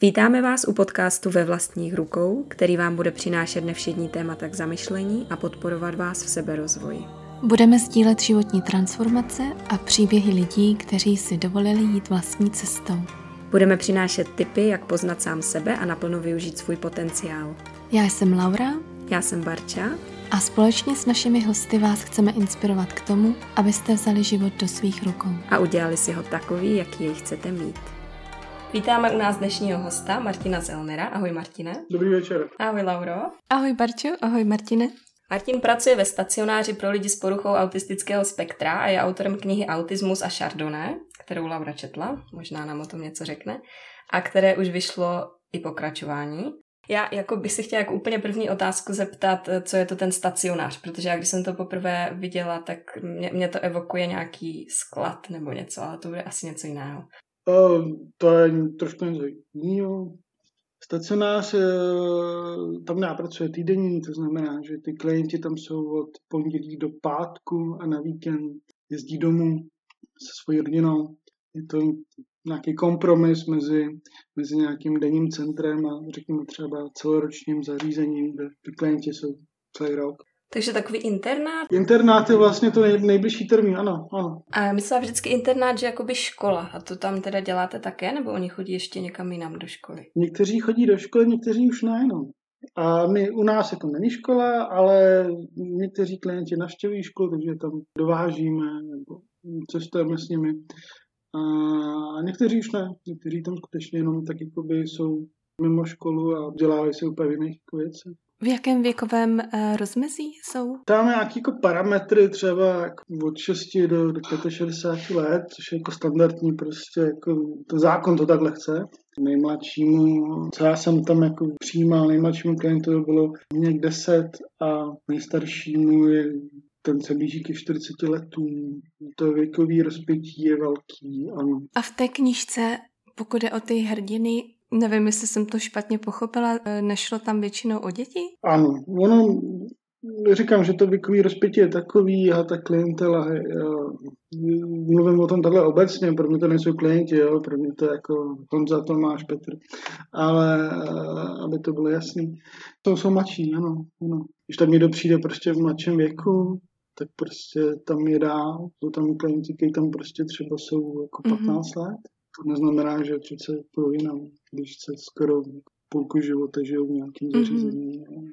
Vítáme vás u podcastu Ve vlastních rukou, který vám bude přinášet nevšední témata k zamyšlení a podporovat vás v seberozvoji. Budeme sdílet životní transformace a příběhy lidí, kteří si dovolili jít vlastní cestou. Budeme přinášet tipy, jak poznat sám sebe a naplno využít svůj potenciál. Já jsem Laura Já jsem Barča a společně s našimi hosty vás chceme inspirovat k tomu, abyste vzali život do svých rukou. a udělali si ho takový, jaký jej chcete mít. Vítáme u nás dnešního hosta Martina Zelnera. Ahoj Martine. Dobrý večer. Ahoj Lauro. Ahoj Barčo, ahoj Martine. Martin pracuje ve stacionáři pro lidi s poruchou autistického spektra a je autorem knihy Autismus a Chardonnay, kterou Laura četla, možná nám o tom něco řekne, a které už vyšlo i pokračování. Já jako bych si chtěla jako úplně první otázku zeptat, co je to ten stacionář, protože já když jsem to poprvé viděla, tak mě, mě to evokuje nějaký sklad nebo něco, ale to bude asi něco jiného. Uh, to je trošku něco jiného. Stacionář, eh, tam já pracuji týdenní, to znamená, že ty klienti tam jsou od pondělí do pátku a na víkend jezdí domů se svojí rodinou. Je to nějaký kompromis mezi, mezi nějakým denním centrem a řekněme třeba celoročním zařízením, kde ty klienti jsou celý rok. Takže takový internát. Internát je vlastně to nej, nejbližší termín, ano, ano. A já myslela vždycky internát, že jakoby škola. A to tam teda děláte také, nebo oni chodí ještě někam jinam do školy? Někteří chodí do školy, někteří už ne, no. A my, u nás je to není škola, ale někteří klienti navštěvují školu, takže tam dovážíme nebo cestujeme s nimi. A někteří už ne, někteří tam skutečně jenom tak jakoby jsou mimo školu a dělávají si úplně jiných věcí. V jakém věkovém uh, rozmezí jsou? Tam nějaký jako parametry třeba jako od 6 do, do 65 let, což je jako standardní prostě, jako to zákon to takhle chce. Nejmladšímu, co já jsem tam jako přijímal, nejmladšímu klientu bylo nějak 10 a nejstaršímu je ten se blíží ke 40 letům. To věkový rozpětí je velký, ano. A v té knížce, pokud je o ty hrdiny, nevím, jestli jsem to špatně pochopila, eh, nešlo tam většinou o děti? Ano, ono, říkám, že to věkový rozpětí je takový a ta klientela, já mluvím o tom takhle obecně, pro mě to nejsou klienti, jo, pro mě to je jako Honza, Tomáš, Petr, ale eh, aby to bylo jasný, to jsou mladší, ano, ano. Když tam někdo přijde prostě v mladším věku, tak prostě tam je dál, jsou tam klienti, kteří tam prostě třeba jsou jako 15 mm-hmm. let, to neznamená, že přece polovina, když se skoro půlku života žijou v nějakém zařízení. Mm-hmm.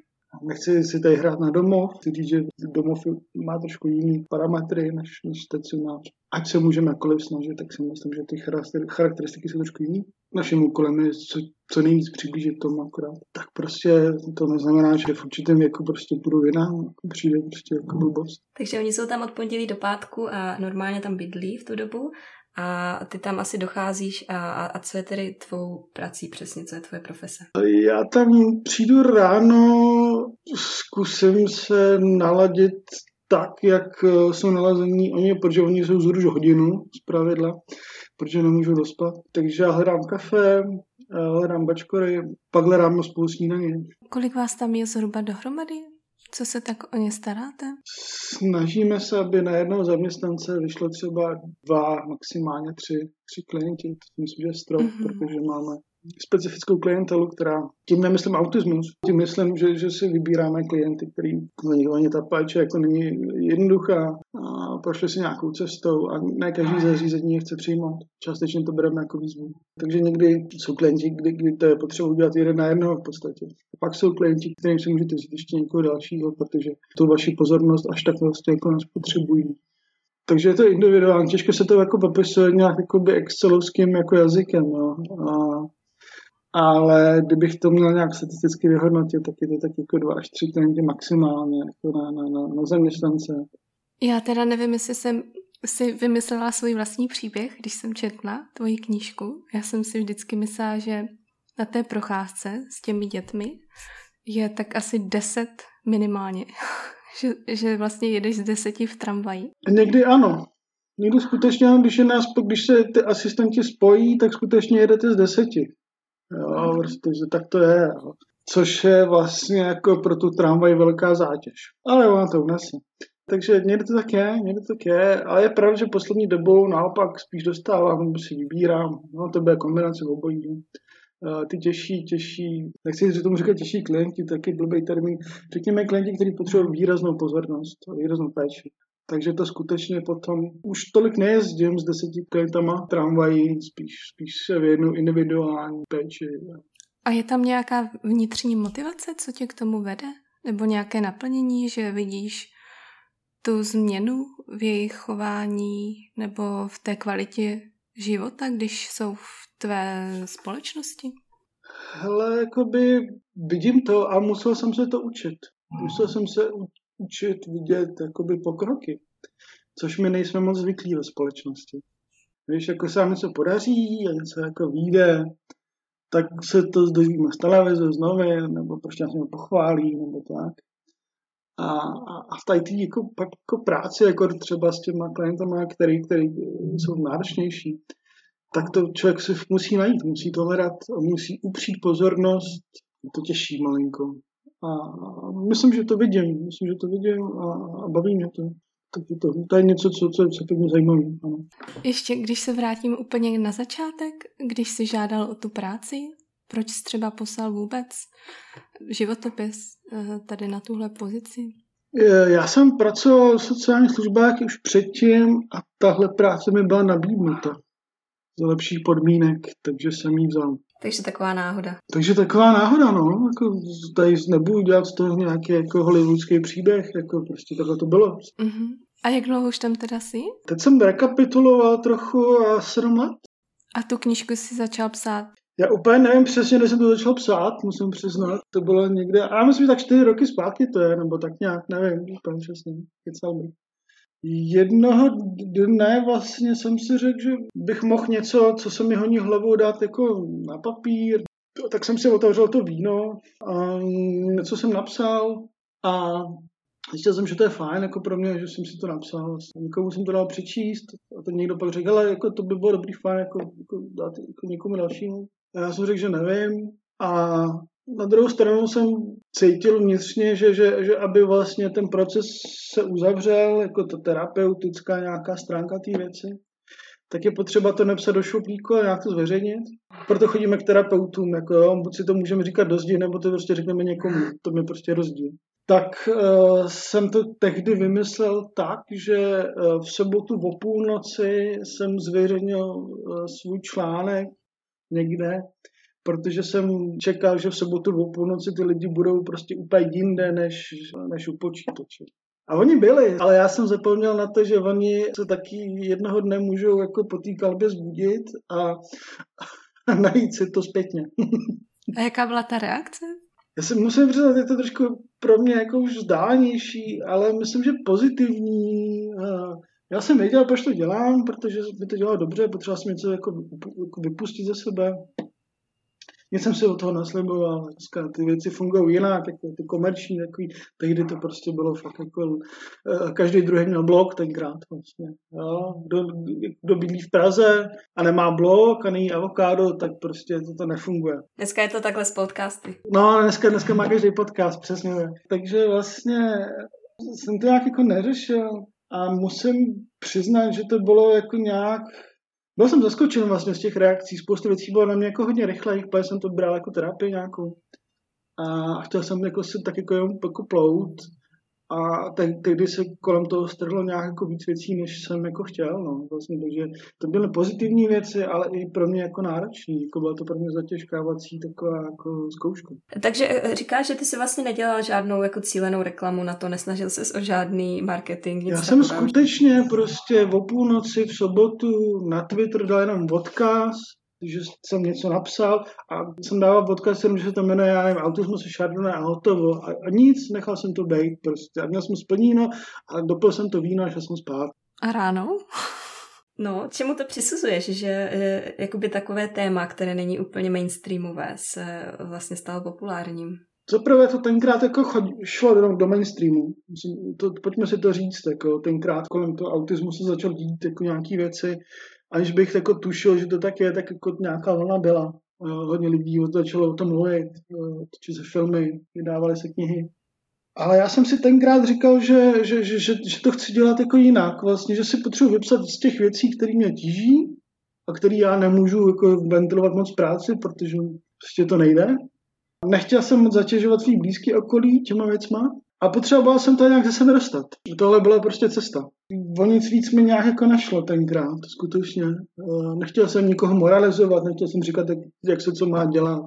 Nechci si tady hrát na domov, chci říct, že domov má trošku jiný parametry než, než stacionář. Ať se můžeme jakkoliv snažit, tak si myslím, že ty charakteristiky jsou trošku jiný. Naším úkolem je co, co nejvíc přiblížit tomu akorát. Tak prostě to neznamená, že v určitém věku prostě půjdu jinam, přijde prostě jako blbost. Takže oni jsou tam od pondělí do pátku a normálně tam bydlí v tu dobu a ty tam asi docházíš a, a, a co je tedy tvou prací přesně, co je tvoje profese? Já tam přijdu ráno, zkusím se naladit tak, jak jsou nalazení oni, protože oni jsou zhruž hodinu z pravidla, protože nemůžu dospat. Takže já hledám kafe, hledám bačkory, pak hledám spolu snídaně. Kolik vás tam je zhruba dohromady? Co se tak o ně staráte? Snažíme se, aby na jednoho zaměstnance vyšlo třeba dva, maximálně tři, tři klienti. To myslím, že je strop, mm-hmm. protože máme specifickou klientelu, která, tím nemyslím autismus, tím myslím, že, že si vybíráme klienty, který oni ta péče jako není jednoduchá a prošli si nějakou cestou a ne každý zařízení je chce přijmout. Částečně to bereme jako výzvu. Takže někdy jsou klienti, kdy, kdy to je potřeba udělat jeden na jednoho v podstatě. A pak jsou klienti, kterým si můžete vzít ještě někoho dalšího, protože tu vaši pozornost až tak vlastně jako nás potřebují. Takže je to individuální, těžko se to jako popisuje nějak jakoby excelovským jako jazykem. Jo. A ale kdybych to měl nějak statisticky vyhodnotit, tak je to tak jako dva až tři klienti maximálně jako na, na, na, na zaměstnance. Já teda nevím, jestli jsem si vymyslela svůj vlastní příběh, když jsem četla tvoji knížku. Já jsem si vždycky myslela, že na té procházce s těmi dětmi je tak asi deset minimálně. že, že vlastně jedeš z deseti v tramvaji. Někdy ano. Někdy skutečně, když, je nás, když se ty asistenti spojí, tak skutečně jedete z deseti. Jo, prostě, že tak to je. Jo. Což je vlastně jako pro tu tramvaj velká zátěž. Ale ona to unese. Takže někdy to tak je, někdy to tak je, ale je pravda, že poslední dobou naopak spíš dostávám, si vybírám, no to bude kombinace obojí. ty těžší, těžší, nechci říct, tomu říkat těžší klienti, taky blbý termín, řekněme klienti, kteří potřebují výraznou pozornost, výraznou péči. Takže to skutečně potom už tolik nejezdím s deseti klientama tramvají, spíš, spíš se věnu individuální péči. A je tam nějaká vnitřní motivace, co tě k tomu vede? Nebo nějaké naplnění, že vidíš tu změnu v jejich chování nebo v té kvalitě života, když jsou v tvé společnosti? Hele, jakoby vidím to a musel jsem se to učit. Musel jsem se učit vidět jakoby pokroky, což my nejsme moc zvyklí ve společnosti. Když jako se něco podaří a něco jako vyjde, tak se to dozvíme z televize, z novin, nebo prostě nás mě pochválí, nebo tak. A, a, a v té jako, pak jako práci, jako třeba s těma klientama, který, který jsou náročnější, tak to člověk si musí najít, musí to hledat, musí upřít pozornost, to těžší malinko. A, myslím, že to vidím, myslím, že to vidím a, a baví mě to. Takže to, to je něco, co, co, co mě zajímavé. Ano. Ještě, když se vrátím úplně na začátek, když jsi žádal o tu práci, proč jsi třeba poslal vůbec životopis eh, tady na tuhle pozici? Já jsem pracoval v sociálních službách už předtím a tahle práce mi byla nabídnuta za lepších podmínek, takže jsem ji vzal. Takže taková náhoda. Takže taková náhoda, no. Jako, tady nebudu dělat z toho nějaký jako hollywoodský příběh, jako prostě takhle to bylo. Uh-huh. A jak dlouho už tam teda jsi? Teď jsem rekapituloval trochu a sedm let. A tu knížku si začal psát? Já úplně nevím přesně, kde jsem to začal psát, musím přiznat. To bylo někde, a myslím, že tak čtyři roky zpátky to je, nebo tak nějak, nevím, úplně přesně, kecal bych. Jednoho dne vlastně jsem si řekl, že bych mohl něco, co se mi honí hlavou, dát jako na papír. Tak jsem si otevřel to víno a něco jsem napsal a Zjistil jsem, že to je fajn jako pro mě, že jsem si to napsal. Někomu jsem to dal přečíst a ten někdo pak řekl, ale jako to by bylo dobrý fajn jako, jako dát jako někomu dalšímu. A já jsem řekl, že nevím. A na druhou stranu jsem cítil vnitřně, že, že, že aby vlastně ten proces se uzavřel, jako ta terapeutická nějaká stránka té věci, tak je potřeba to nepsat do šuplíku a nějak to zveřejnit. Proto chodíme k terapeutům, jako jo, buď si to můžeme říkat do zdi, nebo to prostě řekneme někomu, to mi prostě rozdíl. Tak uh, jsem to tehdy vymyslel tak, že uh, v sobotu o půlnoci jsem zveřejnil uh, svůj článek někde, protože jsem čekal, že v sobotu o půlnoci ty lidi budou prostě úplně jinde než, než u počítače. A oni byli, ale já jsem zapomněl na to, že oni se taky jednoho dne můžou jako po té kalbě zbudit a, a najít si to zpětně. A jaká byla ta reakce? Já si musím přiznat, je to trošku pro mě jako už vzdálenější, ale myslím, že pozitivní. Já jsem věděl, proč to dělám, protože mi to dělalo dobře, potřeboval jsem něco jako, jako vypustit ze sebe nic jsem si od toho nasliboval. Dneska ty věci fungují jinak, jako ty komerční takový. Tehdy to prostě bylo fakt jako, eh, každý druhý měl blog tenkrát vlastně. Jo. Kdo, kdo bydlí v Praze a nemá blog a není avokádo, tak prostě to, to nefunguje. Dneska je to takhle z podcasty. No, dneska, dneska má každý podcast, přesně. Takže vlastně jsem to nějak jako neřešil a musím přiznat, že to bylo jako nějak byl jsem zaskočen vlastně z těch reakcí, spoustu věcí bylo na mě jako hodně rychle, protože jsem to bral jako terapii nějakou. A chtěl jsem jako si tak jako, jako plout a tehdy se kolem toho strhlo nějak jako víc věcí, než jsem jako chtěl, no, vlastně, takže to byly pozitivní věci, ale i pro mě jako náročný, jako byla to pro mě zatěžkávací taková jako zkouška. Takže eh, říkáš, že ty si vlastně nedělal žádnou jako cílenou reklamu na to, nesnažil ses o žádný marketing, nic Já jsem skutečně prostě o půlnoci v sobotu na Twitter dal jenom odkaz, že jsem něco napsal a jsem dával odkaz, že se to jmenuje, já nevím, autismus Chardonnay a hotovo. A, a, nic, nechal jsem to být prostě. A měl jsem splníno a dopil jsem to víno a šel jsem spát. A ráno? No, čemu to přisuzuješ, že e, jakoby takové téma, které není úplně mainstreamové, se vlastně stalo populárním? Zaprvé to tenkrát jako chodí, šlo do, do mainstreamu. Myslím, to, pojďme si to říct, jako tenkrát kolem toho autismu se začal dít jako nějaký věci, aniž bych jako tušil, že to tak je, tak jako nějaká vlna byla. Hodně lidí začalo o tom mluvit, točit se filmy, vydávaly se knihy. Ale já jsem si tenkrát říkal, že, že, že, že, že to chci dělat jako jinak. Vlastně, že si potřebuji vypsat z těch věcí, které mě tíží a který já nemůžu jako ventilovat moc práci, protože prostě to nejde. Nechtěl jsem moc zatěžovat svý blízký okolí těma věcma a potřeboval jsem to nějak ze sebe dostat. Tohle byla prostě cesta. O nic víc mi nějak jako nešlo tenkrát, skutečně. Nechtěl jsem nikoho moralizovat, nechtěl jsem říkat, jak, jak se co má dělat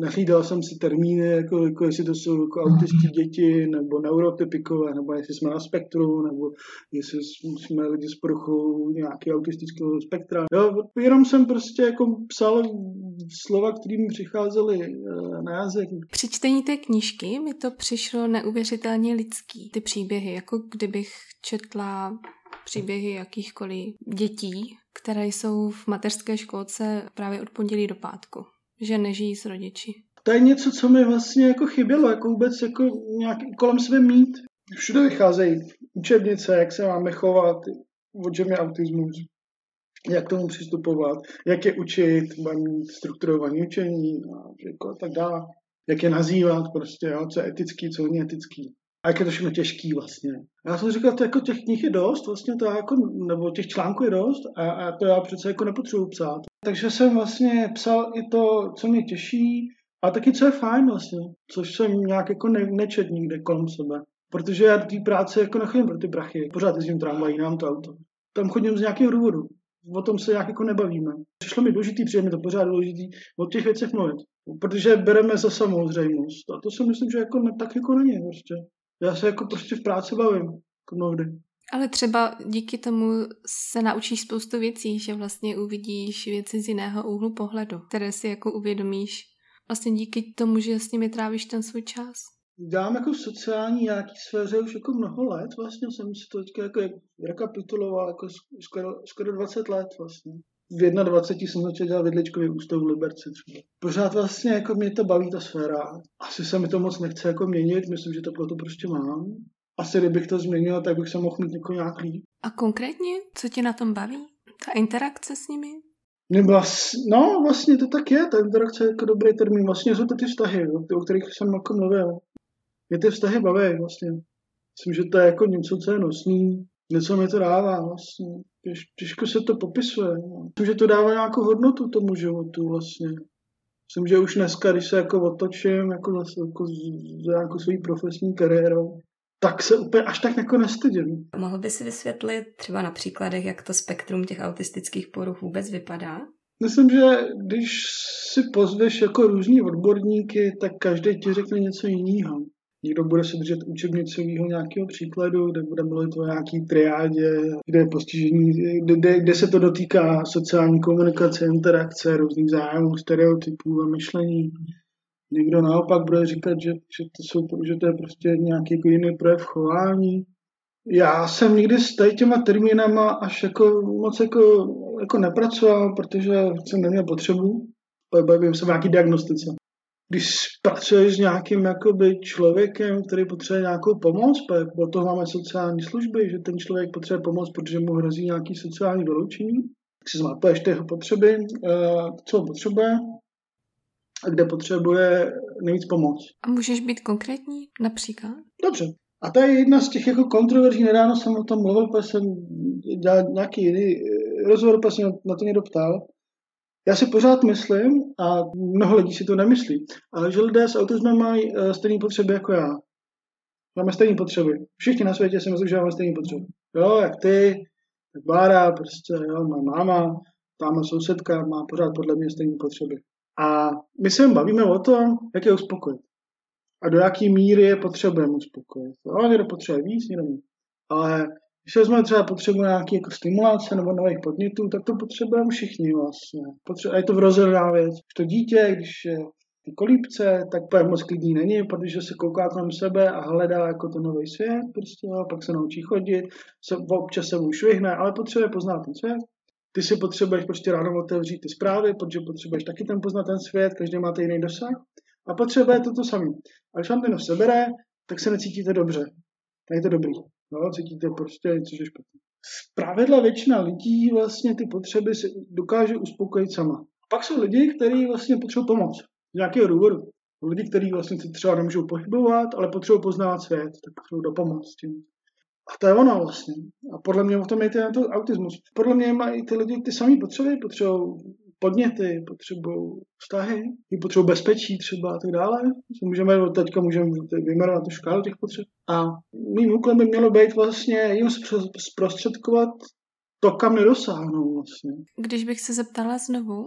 nahlídal jsem si termíny, jako, jako jestli to jsou jako autistické děti, nebo neurotypikové, nebo jestli jsme na spektru, nebo jestli jsme lidi s poruchou nějakého autistického spektra. Jo, jenom jsem prostě jako psal slova, které mi přicházely eh, na jazyk. Při čtení té knížky mi to přišlo neuvěřitelně lidský. Ty příběhy, jako kdybych četla příběhy jakýchkoliv dětí, které jsou v mateřské školce právě od pondělí do pátku že nežijí s rodiči. To je něco, co mi vlastně jako chybělo, jako vůbec jako nějak kolem sebe mít. Všude vycházejí učebnice, jak se máme chovat, o čem je autismus, jak tomu přistupovat, jak je učit, mít strukturované učení a, jako tak dále. Jak je nazývat prostě, jo, co je etický, co není etický. A jak je to všechno těžký vlastně. Já jsem říkal, to jako těch knih je dost, vlastně to jako, nebo těch článků je dost a, a to já přece jako nepotřebuji psát. Takže jsem vlastně psal i to, co mě těší a taky, co je fajn vlastně, což jsem nějak jako ne, nečet nikde kolem sebe. Protože já do té práce jako nechodím pro ty brachy. Pořád jezdím tramvají, nám to auto. Tam chodím z nějakého důvodu. O tom se nějak jako nebavíme. Přišlo mi důležitý, přijde mi to pořád důležitý o těch věcech mluvit. Protože bereme za samozřejmost. A to si myslím, že jako ne, tak jako není prostě. Já se jako prostě v práci bavím. Jako mnohdy. Ale třeba díky tomu se naučíš spoustu věcí, že vlastně uvidíš věci z jiného úhlu pohledu, které si jako uvědomíš vlastně díky tomu, že s nimi trávíš ten svůj čas. Dělám jako v sociální nějaký sféře už jako mnoho let, vlastně jsem si to teďka jako rekapituloval jako skoro, skoro 20 let vlastně. V 21 jsem začal dělat vidličkový ústav v Liberci třeba. Pořád vlastně jako mě to baví ta sféra. Asi se mi to moc nechce jako měnit, myslím, že to proto prostě mám asi kdybych to změnil, tak bych se mohl mít jako nějak líp. A konkrétně, co tě na tom baví? Ta interakce s nimi? No, vlastně to tak je, ta interakce je jako dobrý termín. Vlastně jsou to ty vztahy, o kterých jsem jako mluvil. Mě ty vztahy baví vlastně. Myslím, že to je jako něco, co je nosný, něco mi to dává vlastně. Těž, těžko se to popisuje. Myslím, že to dává nějakou hodnotu tomu životu vlastně. Myslím, že už dneska, když se jako otočím jako, jako za nějakou svojí profesní kariérou, tak se úplně až tak jako nestydím. Mohl by si vysvětlit třeba na příkladech, jak to spektrum těch autistických poruch vůbec vypadá? Myslím, že když si pozveš jako různí odborníky, tak každý ti řekne něco jiného. Někdo bude se držet učebnicového nějakého příkladu, kde bude mluvit o nějaký triádě, kde je postižení, kde, kde, kde se to dotýká sociální komunikace, interakce, různých zájmů, stereotypů a myšlení. Někdo naopak bude říkat, že, že, to, jsou, že to je prostě nějaký jako jiný projev chování. Já jsem nikdy s tady těma termínama až jako moc jako, jako nepracoval, protože jsem neměl potřebu. Bavím se o nějaký diagnostice. Když pracuješ s nějakým jakoby, člověkem, který potřebuje nějakou pomoc, pak o toho máme sociální služby, že ten člověk potřebuje pomoc, protože mu hrozí nějaký sociální vyloučení, tak si zmapuješ ty jeho potřeby, eh, co potřebuje, a kde potřebuje nejvíc pomoc. A můžeš být konkrétní například? Dobře. A to je jedna z těch jako kontroverzí. Nedávno jsem o tom mluvil, protože jsem dělal nějaký jiný eh, rozhovor, protože jsem na to někdo ptal. Já si pořád myslím, a mnoho lidí si to nemyslí, ale že lidé s autismem mají eh, stejné potřeby jako já. Máme stejné potřeby. Všichni na světě si myslí, že máme stejné potřeby. Jo, jak ty, jak Bára, prostě, jo, má máma, tamhle sousedka má pořád podle mě stejné potřeby. A my se bavíme o tom, jak je uspokojit. A do jaké míry je potřebujeme uspokojit. No, někdo potřebuje víc, někdo. Ale když jsme třeba potřebu nějaké jako stimulace nebo nových podnětů, tak to potřebujeme všichni vlastně. A je to vrozená věc. Když to dítě, když je ty kolípce, tak pojem moc klidný není, protože se kouká kolem sebe a hledá jako to nový svět, prostě, a pak se naučí chodit, se, občas se mu švihne, ale potřebuje poznat ten svět ty si potřebuješ prostě ráno otevřít ty zprávy, protože potřebuješ taky ten poznat ten svět, každý máte jiný dosah a potřebuje to to samé. A když vám ten sebere, tak se necítíte dobře. Tak je to dobrý. No, cítíte prostě něco, že špatně. Zpravidla většina lidí vlastně ty potřeby si dokáže uspokojit sama. Pak jsou lidi, kteří vlastně potřebují pomoc. Z nějakého důvodu. Lidi, kteří vlastně se třeba nemůžou pohybovat, ale potřebují poznávat svět, tak potřebují do pomoc tím. A to je ono vlastně. A podle mě o tom je ten autismus. Podle mě mají ty lidi ty samé potřeby, potřebují podněty, potřebují vztahy, potřebují bezpečí třeba a tak dále. Můžeme, teďka můžeme vyjmenovat tu škálu těch potřeb. A mým úkolem by mělo být vlastně jim zprostředkovat to, kam nedosáhnou vlastně. Když bych se zeptala znovu,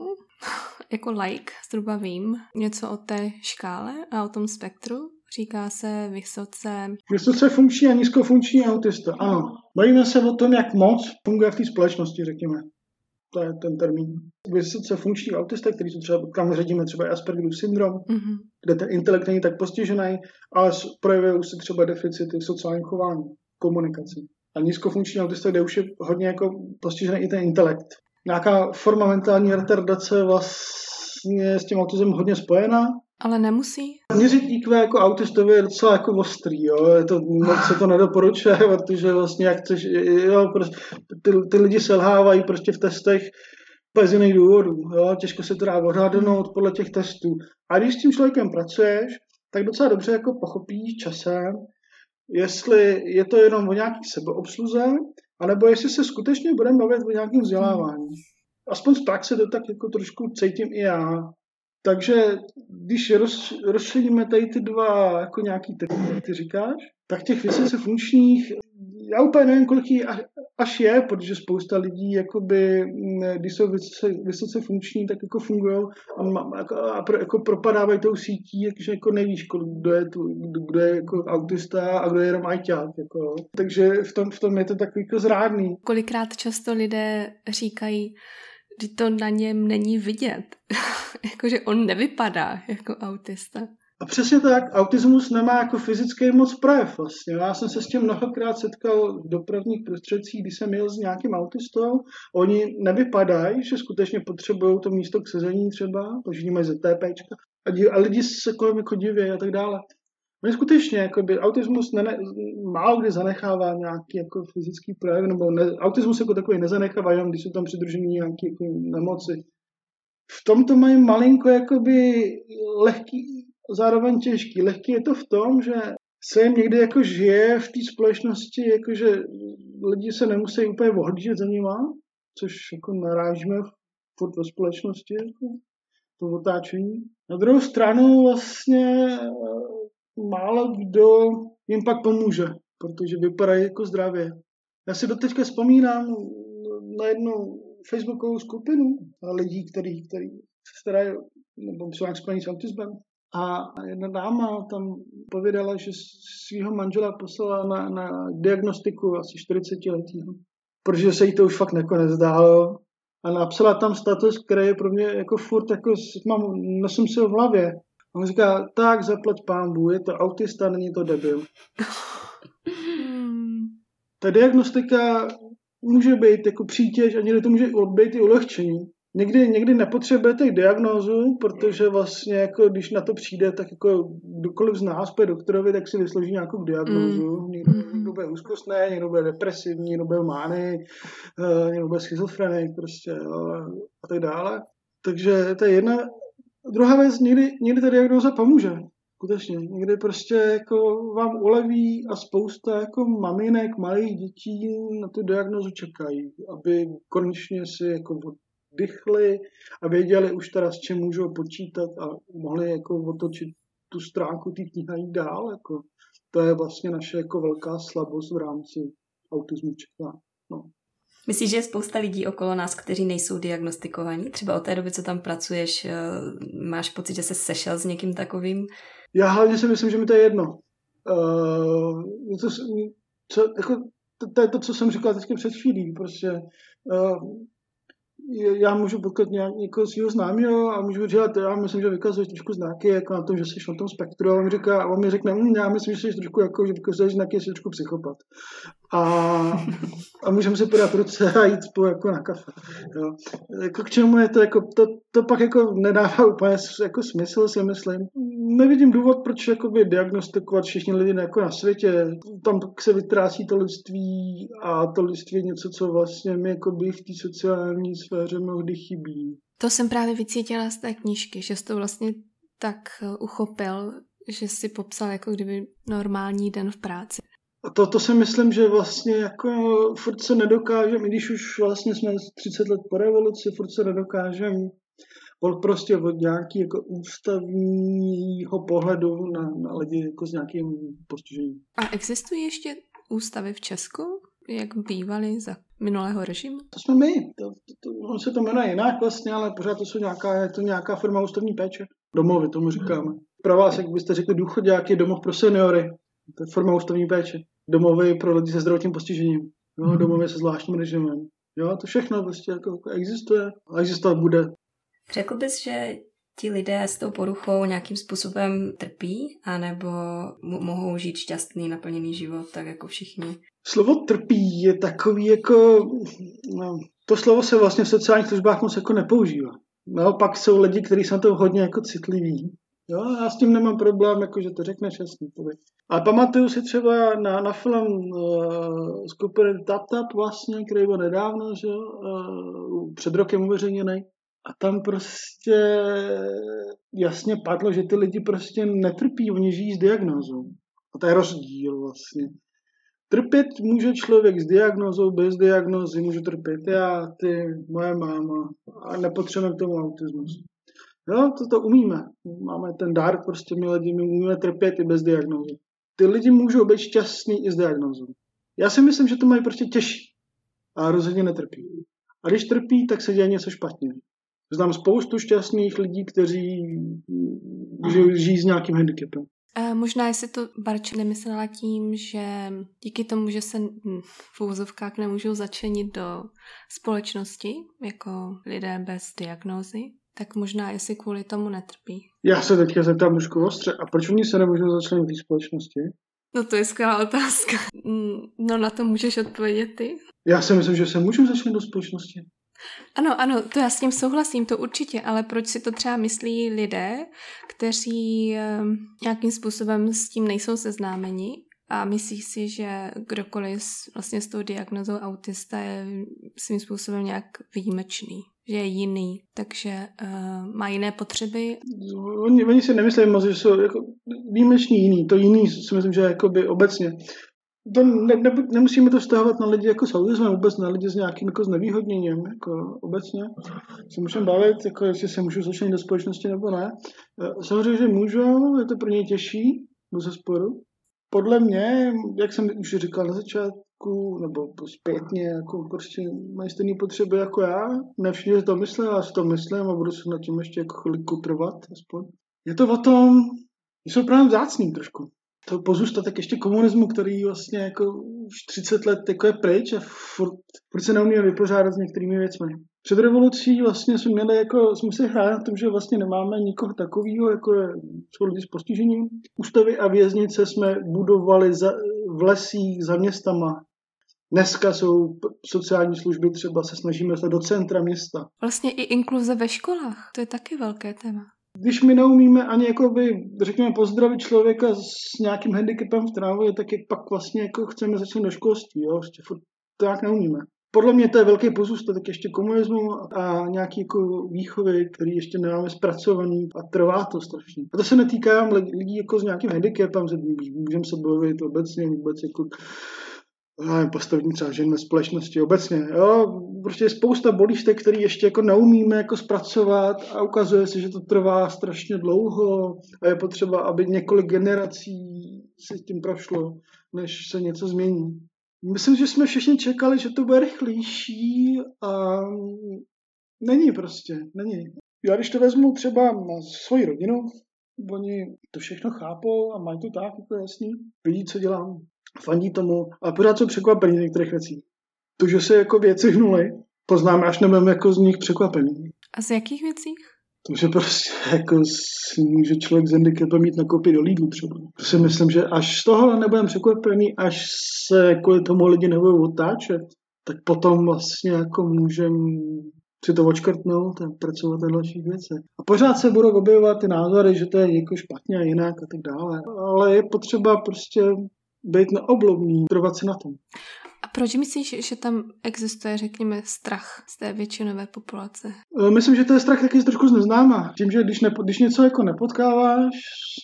jako like, zhruba vím něco o té škále a o tom spektru, Říká se vysoce... Vysoce funkční a nízkofunkční autista, ano. Bavíme se o tom, jak moc funguje v té společnosti, řekněme. To je ten termín. Vysoce funkční autista, který to třeba, kam řadíme třeba Aspergerův syndrom, mm-hmm. kde ten intelekt není tak postižený, ale projevují se třeba deficity v sociálním chování, komunikaci. A nízkofunkční autista, kde už je hodně jako postižený i ten intelekt. Nějaká forma mentální retardace vlastně s tím autismem hodně spojená, ale nemusí? Měřit IQ jako autistovi je docela jako ostrý, jo. Je to, moc se to nedoporučuje, protože vlastně jak chceš, jo, prostě, ty, ty lidi selhávají prostě v testech bez jiných důvodů, jo. Těžko se to dá odhadnout podle těch testů. A když s tím člověkem pracuješ, tak docela dobře jako pochopíš časem, jestli je to jenom o nějaký sebeobsluze, anebo jestli se skutečně budeme bavit o nějakém vzdělávání. Aspoň z praxe to tak jako trošku cítím i já. Takže když roz, rozšíříme tady ty dva jako nějaký typy, jak ty říkáš, tak těch vysoce funkčních, já úplně nevím, kolik jich až je, protože spousta lidí, jakoby, když jsou vysoce, vysoce funkční, tak jako fungují a, a, a pro, jako propadávají tou sítí, takže jako nevíš, kolik, kdo je, tu, kdo je jako autista a kdo je jenom ajťák. Jako. Takže v tom, v tom je to takový jako zrádný. Kolikrát často lidé říkají, že to na něm není vidět. Jakože on nevypadá jako autista. A přesně tak, autismus nemá jako fyzický moc projev vlastně. Já jsem se s tím mnohokrát setkal v dopravních prostředcích, když jsem jel s nějakým autistou. Oni nevypadají, že skutečně potřebují to místo k sezení třeba, protože mají ZTP a lidi se kolem jako diví a tak dále. No skutečně, jakoby, autismus ne, málo kdy zanechává nějaký jako fyzický projev, nebo ne, autismus jako takový nezanechává, jenom když jsou tam přidružený nějaké jako nemoci. V tom to mají malinko jakoby lehký, zároveň těžký. Lehký je to v tom, že se jim někdy jako žije v té společnosti, jakože lidi se nemusí úplně ohlížet za nima, což jako narážíme furt ve společnosti, jako to otáčení. Na druhou stranu vlastně málo kdo jim pak pomůže, protože vypadají jako zdravě. Já si doteďka vzpomínám na jednu facebookovou skupinu lidí, který, který se starají, nebo jsou nějak spojení s autismem. A jedna dáma tam povědala, že svého manžela poslala na, na diagnostiku asi 40 letý, protože se jí to už fakt nakonec zdálo. A napsala tam status, který je pro mě jako furt, jako mám, nosím si ho v hlavě. On říká, tak zaplať pámbu, je to autista, není to debil. Ta diagnostika může být jako přítěž a někdy to může být i ulehčení. Někdy, někdy nepotřebujete diagnózu, protože vlastně jako když na to přijde, tak jako kdokoliv z nás půjde doktorovi, tak si vysloží nějakou diagnózu. Mm. Někdo, někdo bude úzkostný, někdo bude depresivní, někdo bude mány, eh, někdo bude schizofrenik prostě jo, a tak dále. Takže to je jedna druhá věc, někdy, někdy ta diagnoza pomůže. Skutečně. Někdy prostě jako vám uleví a spousta jako maminek, malých dětí na tu diagnozu čekají, aby konečně si jako oddychli a věděli už teda s čím můžou počítat a mohli jako otočit tu stránku té knihy dál. Jako. To je vlastně naše jako velká slabost v rámci autismu čeká. No. Myslíš, že je spousta lidí okolo nás, kteří nejsou diagnostikovaní? Třeba od té doby, co tam pracuješ, eh, máš pocit, že se sešel s někým takovým? Já hlavně si myslím, že mi to je jedno. Uh, to, co, jako, to, to je to, co jsem říkal teď před chvílí. Prostě uh, já můžu potkat nějak, někoho svého známého a můžu říct, já myslím, že vykazuješ trošku znaky jako na tom, že jsi na tom spektru. A on říká, a on mi řekne, hm, já myslím, že jsi trošku jako, že vykazuješ znaky, jsi trošku psychopat. A, a můžeme si podat ruce a jít spolu jako na kafe. Jo. Jako k čemu je to, jako, to, to pak jako nedává úplně jako smysl, si myslím. Nevidím důvod, proč jakoby diagnostikovat všichni lidi jako na světě. Tam se vytrácí to lidství a to lidství je něco, co vlastně mi jakoby v té sociální sféře mnohdy chybí. To jsem právě vycítila z té knížky, že jsi to vlastně tak uchopil, že si popsal jako kdyby normální den v práci. A to, to si myslím, že vlastně jako furt se nedokážeme, i když už vlastně jsme 30 let po revoluci, furt se nedokážeme prostě od nějaký jako ústavního pohledu na, na lidi jako s nějakým postižením. A existují ještě ústavy v Česku, jak bývaly za minulého režimu? To jsme my. To, to, to, on se to jmenuje jinak vlastně, ale pořád to jsou nějaká, je to nějaká forma ústavní péče. Domovy, tomu říkáme. Pro vás, jak byste řekli, důchodňáky, domov pro seniory. To je forma ústavní péče. Domovy pro lidi se zdravotním postižením. Jo, mhm. domovy se zvláštním režimem. Jo, to všechno prostě jako existuje a existovat bude. Řekl bys, že ti lidé s tou poruchou nějakým způsobem trpí, anebo mohou žít šťastný, naplněný život, tak jako všichni? Slovo trpí je takový jako... No, to slovo se vlastně v sociálních službách moc jako nepoužívá. Naopak jsou lidi, kteří jsou to hodně jako citliví. Jo, já s tím nemám problém, jako že to řekne jasný. A pamatuju si třeba na, na film uh, skupiny Tap Tap vlastně, který byl nedávno, že, uh, před rokem uveřejněný. A tam prostě jasně padlo, že ty lidi prostě netrpí, oni žijí s diagnózou. A to je rozdíl vlastně. Trpět může člověk s diagnózou, bez diagnózy může trpět já, ty, moje máma a nepotřebujeme k tomu autismus. Jo, to to umíme. Máme ten dár, prostě my lidi, my umíme trpět i bez diagnózy. Ty lidi můžou být šťastní i s diagnózou. Já si myslím, že to mají prostě těžší a rozhodně netrpí. A když trpí, tak se děje něco špatně. Znám spoustu šťastných lidí, kteří žijí s nějakým handicapem. A možná, jestli to Barč nemyslela tím, že díky tomu, že se v úvozovkách nemůžou začlenit do společnosti jako lidé bez diagnózy, tak možná jestli kvůli tomu netrpí. Já se teďka zeptám mužku ostře, a proč oni se nemůžou začlenit do společnosti? No to je skvělá otázka. No na to můžeš odpovědět ty. Já si myslím, že se můžou začlenit do společnosti. Ano, ano, to já s tím souhlasím, to určitě, ale proč si to třeba myslí lidé, kteří ehm, nějakým způsobem s tím nejsou seznámeni a myslí si, že kdokoliv s, vlastně s tou diagnozou autista je svým způsobem nějak výjimečný, že je jiný, takže uh, má jiné potřeby. Oni, oni si nemyslí moc, že jsou jako výjimeční jiný. To jiný si myslím, že je obecně to ne, ne, nemusíme to vztahovat na lidi jako s autismem, vůbec na lidi s nějakým jako znevýhodněním, jako obecně. Se můžeme bavit, jako jestli se můžu začlenit do společnosti nebo ne. Eh, samozřejmě, že můžou, je to pro ně těžší, ze sporu. Podle mě, jak jsem už říkal na začátku, nebo zpětně, jako prostě mají stejné potřeby jako já. Ne všichni to myslí, já si to myslím a budu se na tím ještě jako chvilku trvat, aspoň. Je to o tom, jsou právě vzácný trošku to pozůstatek ještě komunismu, který vlastně jako už 30 let jako je pryč a furt, furt se neumíme vypořádat s některými věcmi. Před revolucí vlastně jsme měli jako, jsme si hráli na tom, že vlastně nemáme nikoho takového, jako je, jsou lidi s postižením. Ústavy a věznice jsme budovali za, v lesích za městama. Dneska jsou sociální služby, třeba se snažíme dostat do centra města. Vlastně i inkluze ve školách, to je taky velké téma. Když my neumíme ani jakoby, řekněme, pozdravit člověka s nějakým handicapem v trávě, tak je pak vlastně jako chceme začít do školství, jo? Ještě furt to jak neumíme. Podle mě to je velký pozůstatek ještě komunismu a nějaký jako výchovy, který ještě nemáme zpracovaný a trvá to strašně. A to se netýká lidí jako s nějakým handicapem, můžeme se bavit obecně vůbec jako nevím, postavení třeba žen ve společnosti obecně. Jo? Prostě je spousta bolístek, které ještě jako neumíme jako zpracovat a ukazuje se, že to trvá strašně dlouho a je potřeba, aby několik generací se tím prošlo, než se něco změní. Myslím, že jsme všichni čekali, že to bude rychlejší a není prostě, není. Já když to vezmu třeba na svoji rodinu, oni to všechno chápou a mají to tak jako jasný, vidí, co dělám, fandí tomu, ale pořád jsou překvapení některých věcí. To, že se jako věci hnuly, poznáme, až nebudeme jako z nich překvapení. A z jakých věcí? To, že prostě jako může člověk z handicapem mít nakopy do lídlu třeba. To si myslím, že až z toho nebudeme překvapený, až se kvůli tomu lidi nebudou otáčet, tak potom vlastně jako můžeme si to očkrtnout a pracovat na dalších věcech. A pořád se budou objevovat ty názory, že to je jako špatně a jinak a tak dále. Ale je potřeba prostě být neoblomný, trvat si na tom. A proč myslíš, že tam existuje, řekněme, strach z té většinové populace? E, myslím, že to je strach taky trošku z neznáma. Tím, že když, nepo, když něco jako nepotkáváš,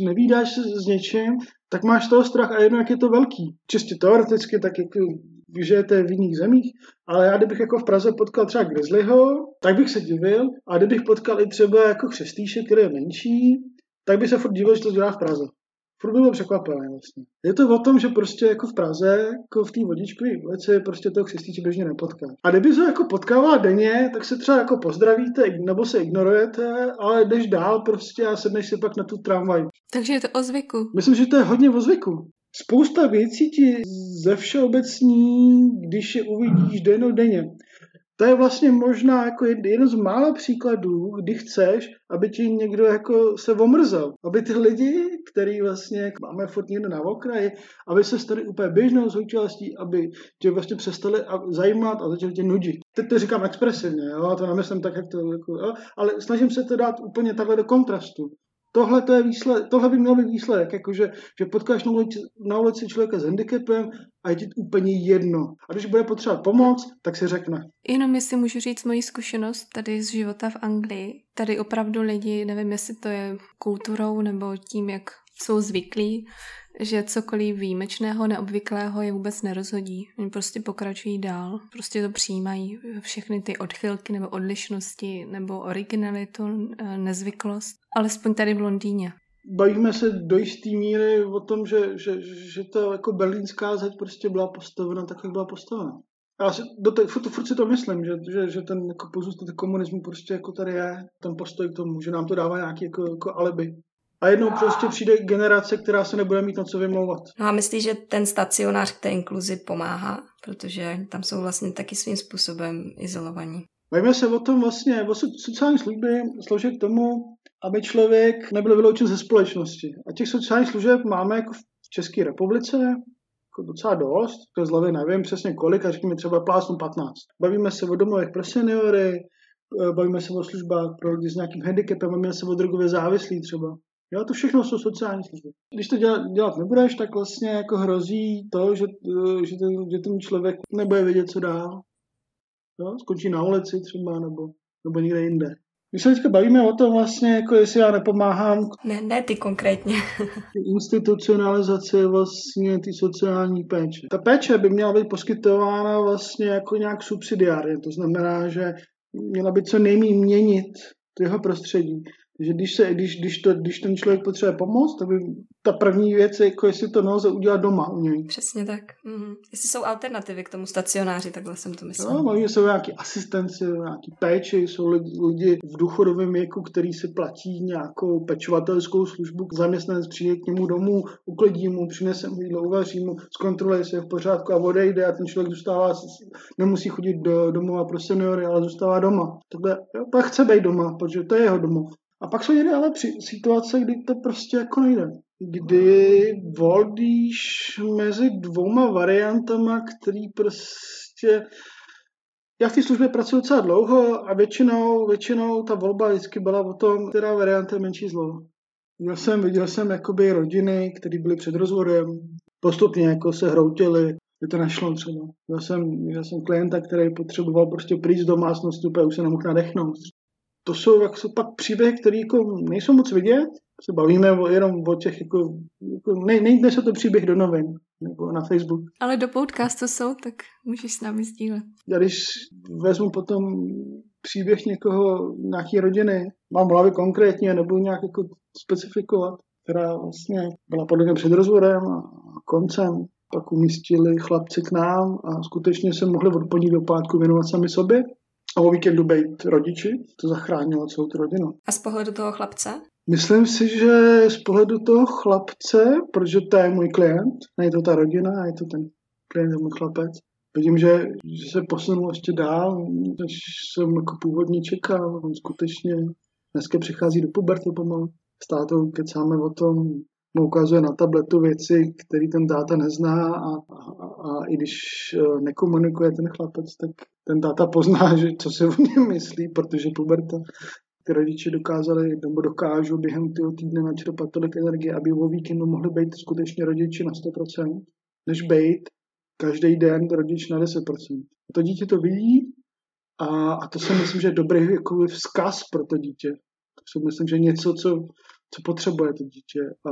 nevídáš se s něčím, tak máš toho strach a jedno, jak je to velký. Čistě teoreticky, tak jak žijete v jiných zemích, ale já kdybych jako v Praze potkal třeba Grizzlyho, tak bych se divil, a kdybych potkal i třeba jako Křestýše, který je menší, tak by se furt divil, že to dělá v Praze furt byl překvapený vlastně. Je to o tom, že prostě jako v Praze, jako v té vodičkové ulici, prostě toho křestíče běžně nepotká. A kdyby se jako potkává denně, tak se třeba jako pozdravíte, nebo se ignorujete, ale jdeš dál prostě a sedneš si pak na tu tramvaj. Takže je to o zvyku. Myslím, že to je hodně o zvyku. Spousta věcí ti ze všeobecní, když je uvidíš den denně. To je vlastně možná jako jeden z mála příkladů, kdy chceš, aby ti někdo jako se omrzel. Aby ty lidi, který vlastně máme furt někde na okraji, aby se stali úplně běžnou součástí, aby tě vlastně přestali zajímat a začali tě nudit. Teď to říkám expresivně, jo? to nemyslím tak, jak to, jako, jo? ale snažím se to dát úplně takhle do kontrastu. Tohle, to je výsled, tohle by měl být výsledek, jakože, že potkáš na ulici, na ulici člověka s handicapem a je ti úplně jedno. A když bude potřebovat pomoc, tak si řekne. Jenom jestli můžu říct moji zkušenost tady z života v Anglii. Tady opravdu lidi, nevím, jestli to je kulturou nebo tím, jak jsou zvyklí, že cokoliv výjimečného, neobvyklého je vůbec nerozhodí. Oni prostě pokračují dál, prostě to přijímají. Všechny ty odchylky nebo odlišnosti nebo originalitu, eh, nezvyklost. Alespoň tady v Londýně. Bavíme se do jisté míry o tom, že, že, že ta jako berlínská zeď prostě byla postavena tak, jak byla postavena. Já si do té, furt, furt si to myslím, že, že, že ten jako pozůstatek komunismu prostě jako tady je, ten postoj k tomu, že nám to dává nějaký jako, jako alibi. A jednou prostě přijde generace, která se nebude mít na co vymlouvat. No a myslíš, že ten stacionář k té inkluzi pomáhá? Protože tam jsou vlastně taky svým způsobem izolovaní. Bavíme se o tom vlastně, o sociální služby slouží k tomu, aby člověk nebyl vyloučen ze společnosti. A těch sociálních služeb máme jako v České republice jako docela dost, to z hlavy nevím přesně kolik, a řekněme třeba plásnu 15. Bavíme se o domovech pro seniory, bavíme se o službách pro lidi s nějakým handicapem, bavíme se o drogově závislí třeba. Jo, to všechno jsou sociální služby. Když to dělat, dělat nebudeš, tak vlastně jako hrozí to, že, že, ten, že ten člověk nebude vědět, co dál. Jo? Skončí na ulici třeba nebo, nebo někde jinde. My se teďka bavíme o tom vlastně, jako jestli já nepomáhám. Ne, ne ty konkrétně. institucionalizace vlastně ty sociální péče. Ta péče by měla být poskytována vlastně jako nějak subsidiárně. To znamená, že měla by co nejméně měnit to jeho prostředí. Takže když, se, když, když, to, když ten člověk potřebuje pomoc, tak by ta první věc je, jako jestli to nelze udělat doma u něj. Přesně tak. Mm. Jestli jsou alternativy k tomu stacionáři, takhle jsem to myslel. No, oni jsou nějaký asistenci, nějaký péči, jsou lidi, lidi v důchodovém věku, který si platí nějakou pečovatelskou službu, zaměstnanec přijde k němu domů, uklidí mu, přinese mu jídlo, uvaří mu, zkontroluje, jestli je v pořádku a odejde a ten člověk zůstává, nemusí chodit do domova pro seniory, ale zůstává doma. Takhle, jo, pak chce být doma, protože to je jeho domov. A pak jsou někdy ale při situace, kdy to prostě jako nejde. Kdy volíš mezi dvouma variantama, který prostě... Já v té službě pracuji docela dlouho a většinou, většinou ta volba vždycky byla o tom, která varianta je menší zlo. Viděl jsem, viděl jsem jakoby rodiny, které byly před rozvodem, postupně jako se hroutily, že to nešlo třeba. Já jsem, já jsem klienta, který potřeboval prostě přijít z domácnosti, úplně už se nemohl nadechnout to jsou, jak jsou pak příběhy, které jako nejsou moc vidět, se bavíme o, jenom o těch, jako, jako ne, nejde se to příběh do novin nebo na Facebook. Ale do podcastu jsou, tak můžeš s námi sdílet. Já když vezmu potom příběh někoho, nějaký rodiny, mám v hlavě konkrétně, nebo nějak jako specifikovat, která vlastně byla podle mě před rozvodem a koncem, pak umístili chlapci k nám a skutečně se mohli od pondělí do pátku věnovat sami sobě a o víkendu být rodiči, to zachránilo celou tu rodinu. A z pohledu toho chlapce? Myslím si, že z pohledu toho chlapce, protože to je můj klient, není to ta rodina, je to ten klient, můj chlapec, vidím, že, že se posunul ještě dál, než jsem jako původně čekal. On skutečně dneska přichází do puberty pomalu. S tátou kecáme o tom, mu ukazuje na tabletu věci, které ten táta nezná a, a, a i když e, nekomunikuje ten chlapec, tak ten táta pozná, že co se o něm myslí, protože puberta ty rodiče dokázali nebo dokážou během toho týdne načerpat tolik energie, aby o víkendu mohli být skutečně rodiči na 100%, než být každý den rodič na 10%. A to dítě to vidí a, a to si myslím, že je dobrý jako vzkaz pro to dítě. To si myslím, že něco, co, co potřebuje to dítě. A,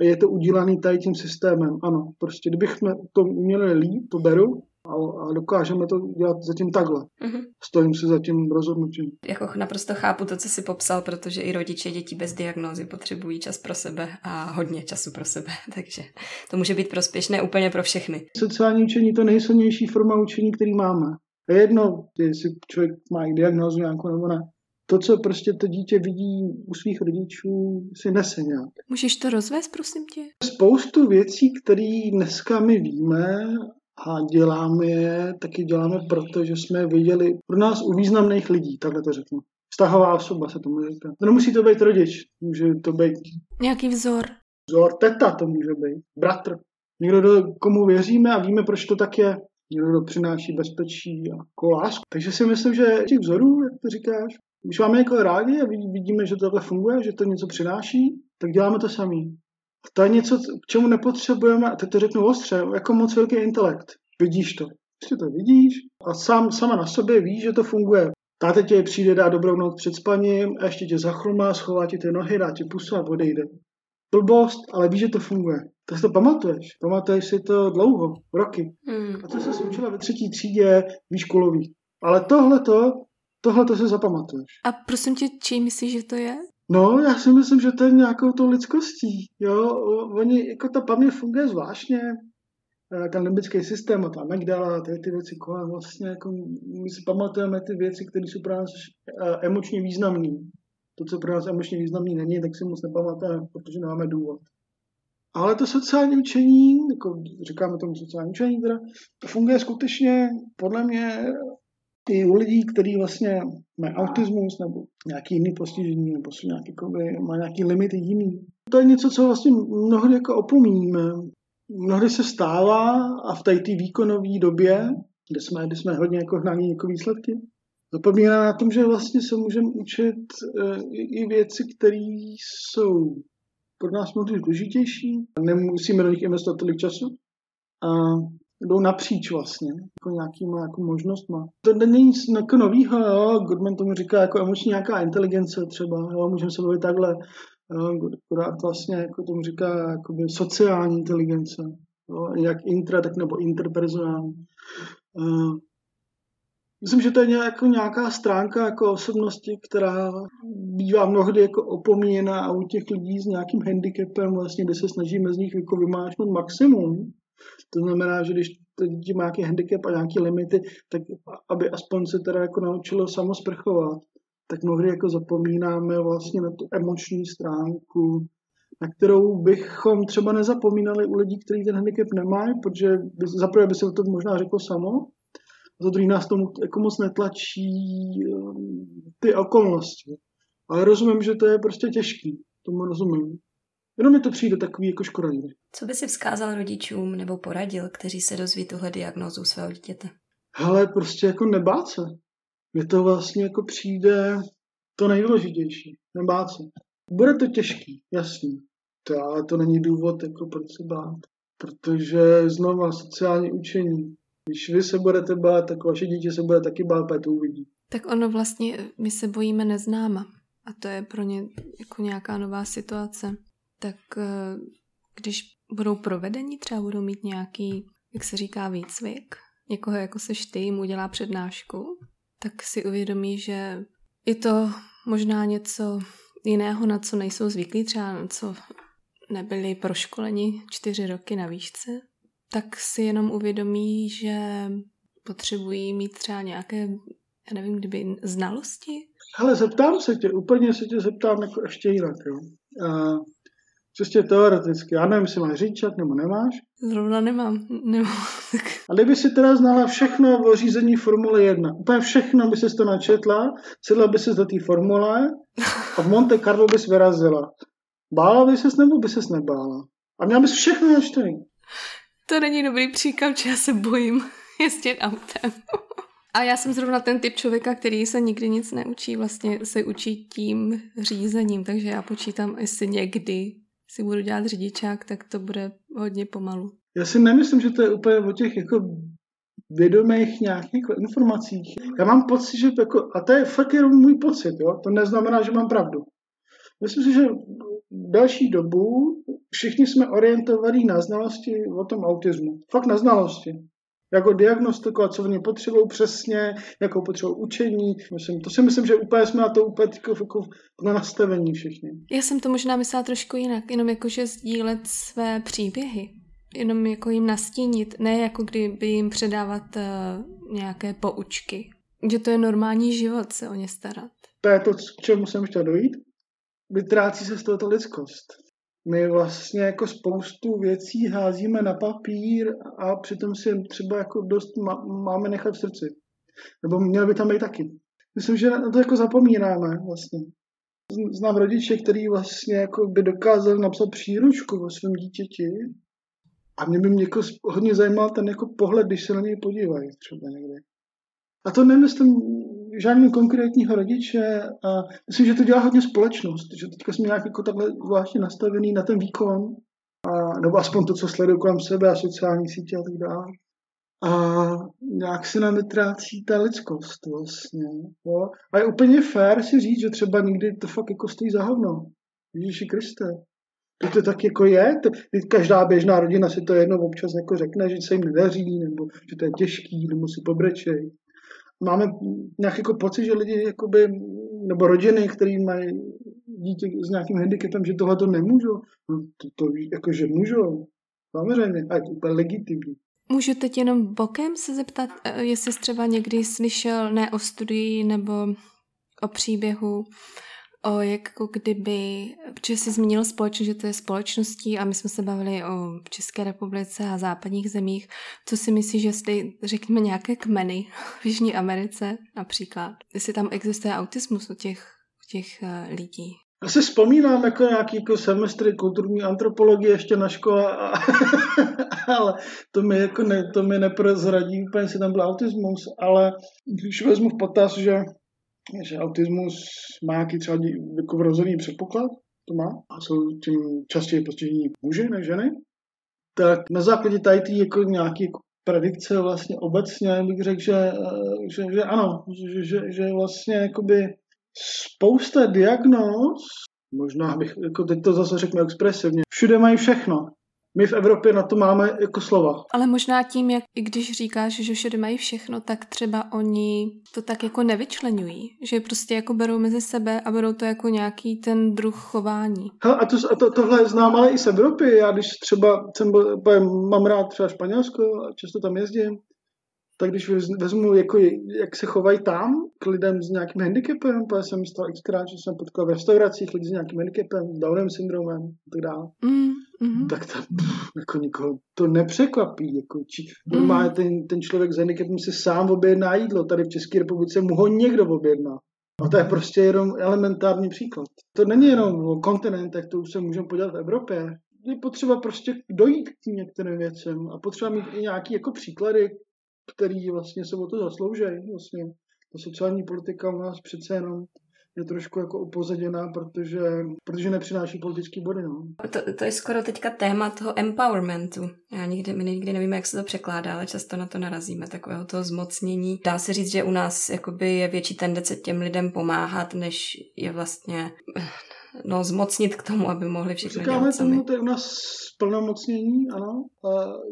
je to udělané tady tím systémem. Ano, prostě kdybychom to měli líp, to beru, a, a dokážeme to dělat zatím takhle. Mm-hmm. Stojím si za tím rozhodnutím. Jako naprosto chápu to, co jsi popsal, protože i rodiče dětí bez diagnózy potřebují čas pro sebe a hodně času pro sebe, takže to může být prospěšné úplně pro všechny. Sociální učení to nejsilnější forma učení, který máme. Je jedno, jestli člověk má i diagnózu nějakou nebo ne to, co prostě to dítě vidí u svých rodičů, si nese nějak. Můžeš to rozvést, prosím tě? Spoustu věcí, které dneska my víme a děláme je, taky děláme proto, že jsme viděli pro nás u významných lidí, takhle to řeknu. Vztahová osoba se tomu říká. To nemusí to být rodič, může to být... Nějaký vzor. Vzor, teta to může být, bratr. Někdo, do, komu věříme a víme, proč to tak je. Někdo, kdo přináší bezpečí a kolásku. Takže si myslím, že těch vzorů, jak to říkáš, když máme někoho rádi a vidíme, že to takhle funguje, že to něco přináší, tak děláme to samý. To je něco, k čemu nepotřebujeme, a teď to řeknu ostře, jako moc velký intelekt. Vidíš to. Prostě to vidíš a sám, sama na sobě víš, že to funguje. Táte tě přijde, dá dobrou noc před spaním a ještě tě zachrumá, schová ti ty nohy, dá ti pusu a odejde. Blbost, ale víš, že to funguje. To si to pamatuješ. Pamatuješ si to dlouho, roky. Hmm. A to se učila ve třetí třídě výškolový. Ale tohle to Tohle to si zapamatuješ. A prosím tě, čí myslíš, že to je? No, já si myslím, že to je nějakou tou lidskostí. Jo, oni, jako ta paměť funguje zvláštně, eh, ten limbický systém a ta amygdala, ty, ty věci kolem, vlastně jako my si pamatujeme ty věci, které jsou pro nás eh, emočně významné. To, co pro nás emočně významné není, tak si moc nepamatujeme, protože nemáme důvod. Ale to sociální učení, jako říkáme tomu sociální učení, teda, to funguje skutečně podle mě i u lidí, kteří vlastně mají autismus nebo nějaký jiný postižení, nebo jsou nějaký, jakoby, má nějaký limity jiný. To je něco, co vlastně mnohdy jako opomíníme. Mnohdy se stává a v té výkonové době, kde jsme, kde jsme hodně jako hnaní jako výsledky, zapomíná na tom, že vlastně se můžeme učit uh, i věci, které jsou pro nás mnohdy důležitější. Nemusíme do nich investovat tolik času. A jdou napříč vlastně, jako nějakýma jako možnostma. To není nic jako novýho, jo, Goodman tomu říká jako emoční nějaká inteligence třeba, jo, můžeme se bavit takhle, jo, vlastně jako tomu říká jakoby sociální inteligence, jo, jak intra, tak nebo interpersonální. Uh, Myslím, že to je jako nějaká stránka jako osobnosti, která bývá mnohdy jako opomíněna a u těch lidí s nějakým handicapem, vlastně, kde se snažíme z nich jako vymáčknout maximum, to znamená, že když to dítě má nějaký handicap a nějaké limity, tak aby aspoň se teda jako naučilo samosprchovat, tak mnohdy jako zapomínáme vlastně na tu emoční stránku, na kterou bychom třeba nezapomínali u lidí, kteří ten handicap nemají, protože by, zaprvé by se to možná řeklo samo, a za druhý nás tomu jako moc netlačí um, ty okolnosti. Ale rozumím, že to je prostě těžký, tomu rozumím. Jenom mi to přijde takový jako škodlivý. Co by si vzkázal rodičům nebo poradil, kteří se dozví tuhle diagnózu svého dítěte? Hele, prostě jako nebát se. Mně to vlastně jako přijde to nejdůležitější. Nebát se. Bude to těžký, jasný. To, ale to není důvod, jako proč se bát. Protože znova sociální učení. Když vy se budete bát, tak vaše dítě se bude taky bát, to uvidí. Tak ono vlastně, my se bojíme neznáma. A to je pro ně jako nějaká nová situace tak eh, když budou provedení, třeba budou mít nějaký, jak se říká, výcvik, někoho jako seš ty, jim udělá přednášku, tak si uvědomí, že je to možná něco jiného, na co nejsou zvyklí, třeba na co nebyli proškoleni čtyři roky na výšce, tak si jenom uvědomí, že potřebují mít třeba nějaké, já nevím, kdyby znalosti. Ale zeptám se tě, úplně se tě zeptám jako ještě jinak. Jo. Uh, Čistě teoreticky. Já nevím, jestli máš řidičák nebo nemáš. Zrovna nemám. nemám. A kdyby si teda znala všechno o řízení Formule 1, úplně všechno by si to načetla, sedla by se do té formule a v Monte Carlo bys vyrazila. Bála by ses nebo by ses nebála? A měla bys všechno načtený. To není dobrý příklad, že já se bojím jezdit autem. A já jsem zrovna ten typ člověka, který se nikdy nic neučí, vlastně se učí tím řízením, takže já počítám, jestli někdy si budu dělat řidičák, tak to bude hodně pomalu. Já si nemyslím, že to je úplně o těch jako vědomých nějakých informacích. Já mám pocit, že jako, a to je fakt jenom můj pocit, jo? to neznamená, že mám pravdu. Myslím si, že další dobu všichni jsme orientovaní na znalosti o tom autismu. Fakt na znalosti. Jako diagnostikovat, co oni potřebují přesně, jakou potřebují učení. Myslím, to si myslím, že úplně jsme na to úplně jako, jako na nastavení všichni. Já jsem to možná myslela trošku jinak, jenom jako, že sdílet své příběhy. Jenom jako jim nastínit, ne jako kdyby jim předávat uh, nějaké poučky. Že to je normální život se o ně starat. To je to, k čemu jsem chtěl dojít. Vytrácí se z toho lidskost my vlastně jako spoustu věcí házíme na papír a přitom si třeba jako dost máme nechat v srdci. Nebo měl by tam být taky. Myslím, že na to jako zapomínáme vlastně. Znám rodiče, který vlastně jako by dokázal napsat příručku o svém dítěti a mě by mě jako hodně zajímal ten jako pohled, když se na něj podívají třeba někde. A to nemyslím žádný konkrétního rodiče a myslím, že to dělá hodně společnost, že teďka jsme nějak jako takhle zvláštně nastavený na ten výkon, a, nebo aspoň to, co sleduju kolem sebe a sociální sítě a tak dále. A nějak se nám vytrácí ta lidskost vlastně. Jo? A je úplně fér si říct, že třeba někdy to fakt jako stojí za hovno. Ježíši Kriste. To, to tak jako je. To, každá běžná rodina si to jedno občas jako řekne, že se jim nedaří, nebo že to je těžký, nebo si pobrečej máme nějaký jako pocit, že lidi jakoby, nebo rodiny, které mají dítě s nějakým handicapem, že tohle to nemůžou. No, to, to jako, že můžou. Samozřejmě, a je to úplně legitimní. Můžu teď jenom bokem se zeptat, eh, jestli jsi třeba někdy slyšel ne o studii nebo o příběhu o jako kdyby, protože jsi zmínil společnost, že to je společností a my jsme se bavili o České republice a západních zemích. Co si myslíš, že jsi, řekněme, nějaké kmeny v Jižní Americe například? Jestli tam existuje autismus u těch, u těch uh, lidí? Já si vzpomínám jako nějaký jako semestry kulturní antropologie ještě na škole, a, ale to mi, jako ne, to mi neprozradí úplně, jestli tam byl autismus, ale když vezmu v potaz, že že autismus má nějaký třeba jako vrozený předpoklad, to má, a jsou tím častěji postižení muži než ženy, tak na základě tady tý jako nějaký jako predikce vlastně obecně bych řekl, že, že, že ano, že, že, že vlastně jakoby spousta diagnóz, možná bych, jako teď to zase řeknu expresivně, všude mají všechno. My v Evropě na to máme jako slova. Ale možná tím, jak i když říkáš, že všude mají všechno, tak třeba oni to tak jako nevyčlenují. Že prostě jako berou mezi sebe a berou to jako nějaký ten druh chování. Hele, a, to, a to, tohle znám ale i z Evropy. Já když třeba jsem byl, mám rád třeba Španělsko a často tam jezdím, tak když vezmu, jako, jak se chovají tam k lidem s nějakým handicapem, protože jsem stal xkrát, že jsem potkal v restauracích lidi s nějakým handicapem, s Downem syndromem a tak dále, mm, mm tak tam jako nikoho to nepřekvapí. Jako, či, mm. ten, ten člověk s handicapem si sám objedná jídlo, tady v České republice mu ho někdo objedná. A to je prostě jenom elementární příklad. To není jenom o kontinentech, to už se můžeme podívat v Evropě. Je potřeba prostě dojít k některým věcem a potřeba mít i nějaké jako příklady, který vlastně se o to zaslouží. Vlastně ta sociální politika u nás přece jenom je trošku jako upozaděná, protože, protože nepřináší politický body. No. To, to je skoro teďka téma toho empowermentu. Já nikdy, my nikdy nevíme, jak se to překládá, ale často na to narazíme, takového toho zmocnění. Dá se říct, že u nás jakoby je větší tendence těm lidem pomáhat, než je vlastně no, zmocnit k tomu, aby mohli všechno Říkáme dělat sami. tomu, to je u nás plnomocnění, ano.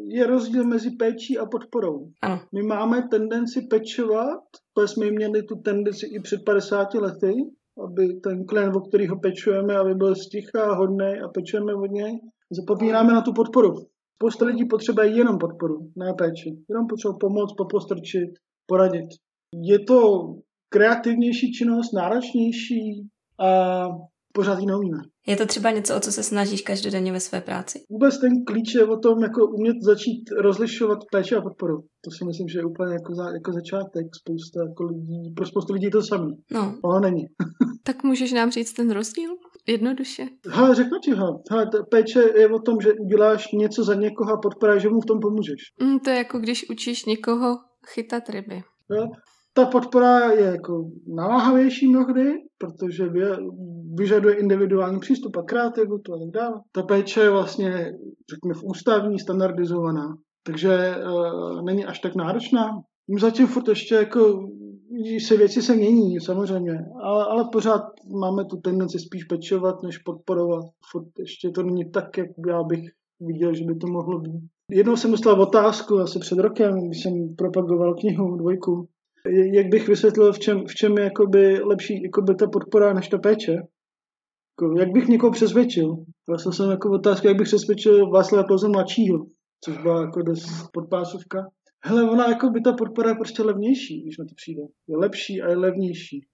Je rozdíl mezi péčí a podporou. Ano. My máme tendenci pečovat, protože jsme měli tu tendenci i před 50 lety, aby ten klient, o kterého pečujeme, aby byl sticha, hodný a pečujeme od něj. Zapomínáme na tu podporu. Spousta lidí potřebuje jenom podporu, ne péči. Jenom potřebuje pomoct, popostrčit, poradit. Je to kreativnější činnost, náročnější a pořád ji neumíme. Je to třeba něco, o co se snažíš každodenně ve své práci? Vůbec ten klíč je o tom, jako umět začít rozlišovat péči a podporu. To si myslím, že je úplně jako, za, jako začátek. Spousta jako lidí, pro spoustu lidí je to samé. No. Ale není. tak můžeš nám říct ten rozdíl? Jednoduše. Ha, řeknu ti ho. Ha, péče je o tom, že uděláš něco za někoho a podpora, že mu v tom pomůžeš. Mm, to je jako když učíš někoho chytat ryby. Jo? Ta podpora je jako naláhavější mnohdy, protože vyžaduje individuální přístup a kreativitu a tak dále. Ta péče je vlastně, řekněme, v ústavní, standardizovaná, takže uh, není až tak náročná. Zatím furt ještě jako se věci se mění, samozřejmě, ale, ale pořád máme tu tendenci spíš pečovat, než podporovat. Furt ještě to není tak, jak já bych viděl, že by to mohlo být. Jednou jsem dostal otázku asi před rokem, když jsem propagoval knihu dvojku, jak bych vysvětlil, v čem, v čem je jakoby lepší jakoby ta podpora než ta péče. Jako, jak bych někoho přesvědčil? Vlastně jsem jako otázku, jak bych přesvědčil Václava Klauze mladšího, což byla jako podpásovka. Hele, ona jako by ta podpora je prostě levnější, když na to přijde. Je lepší a je levnější.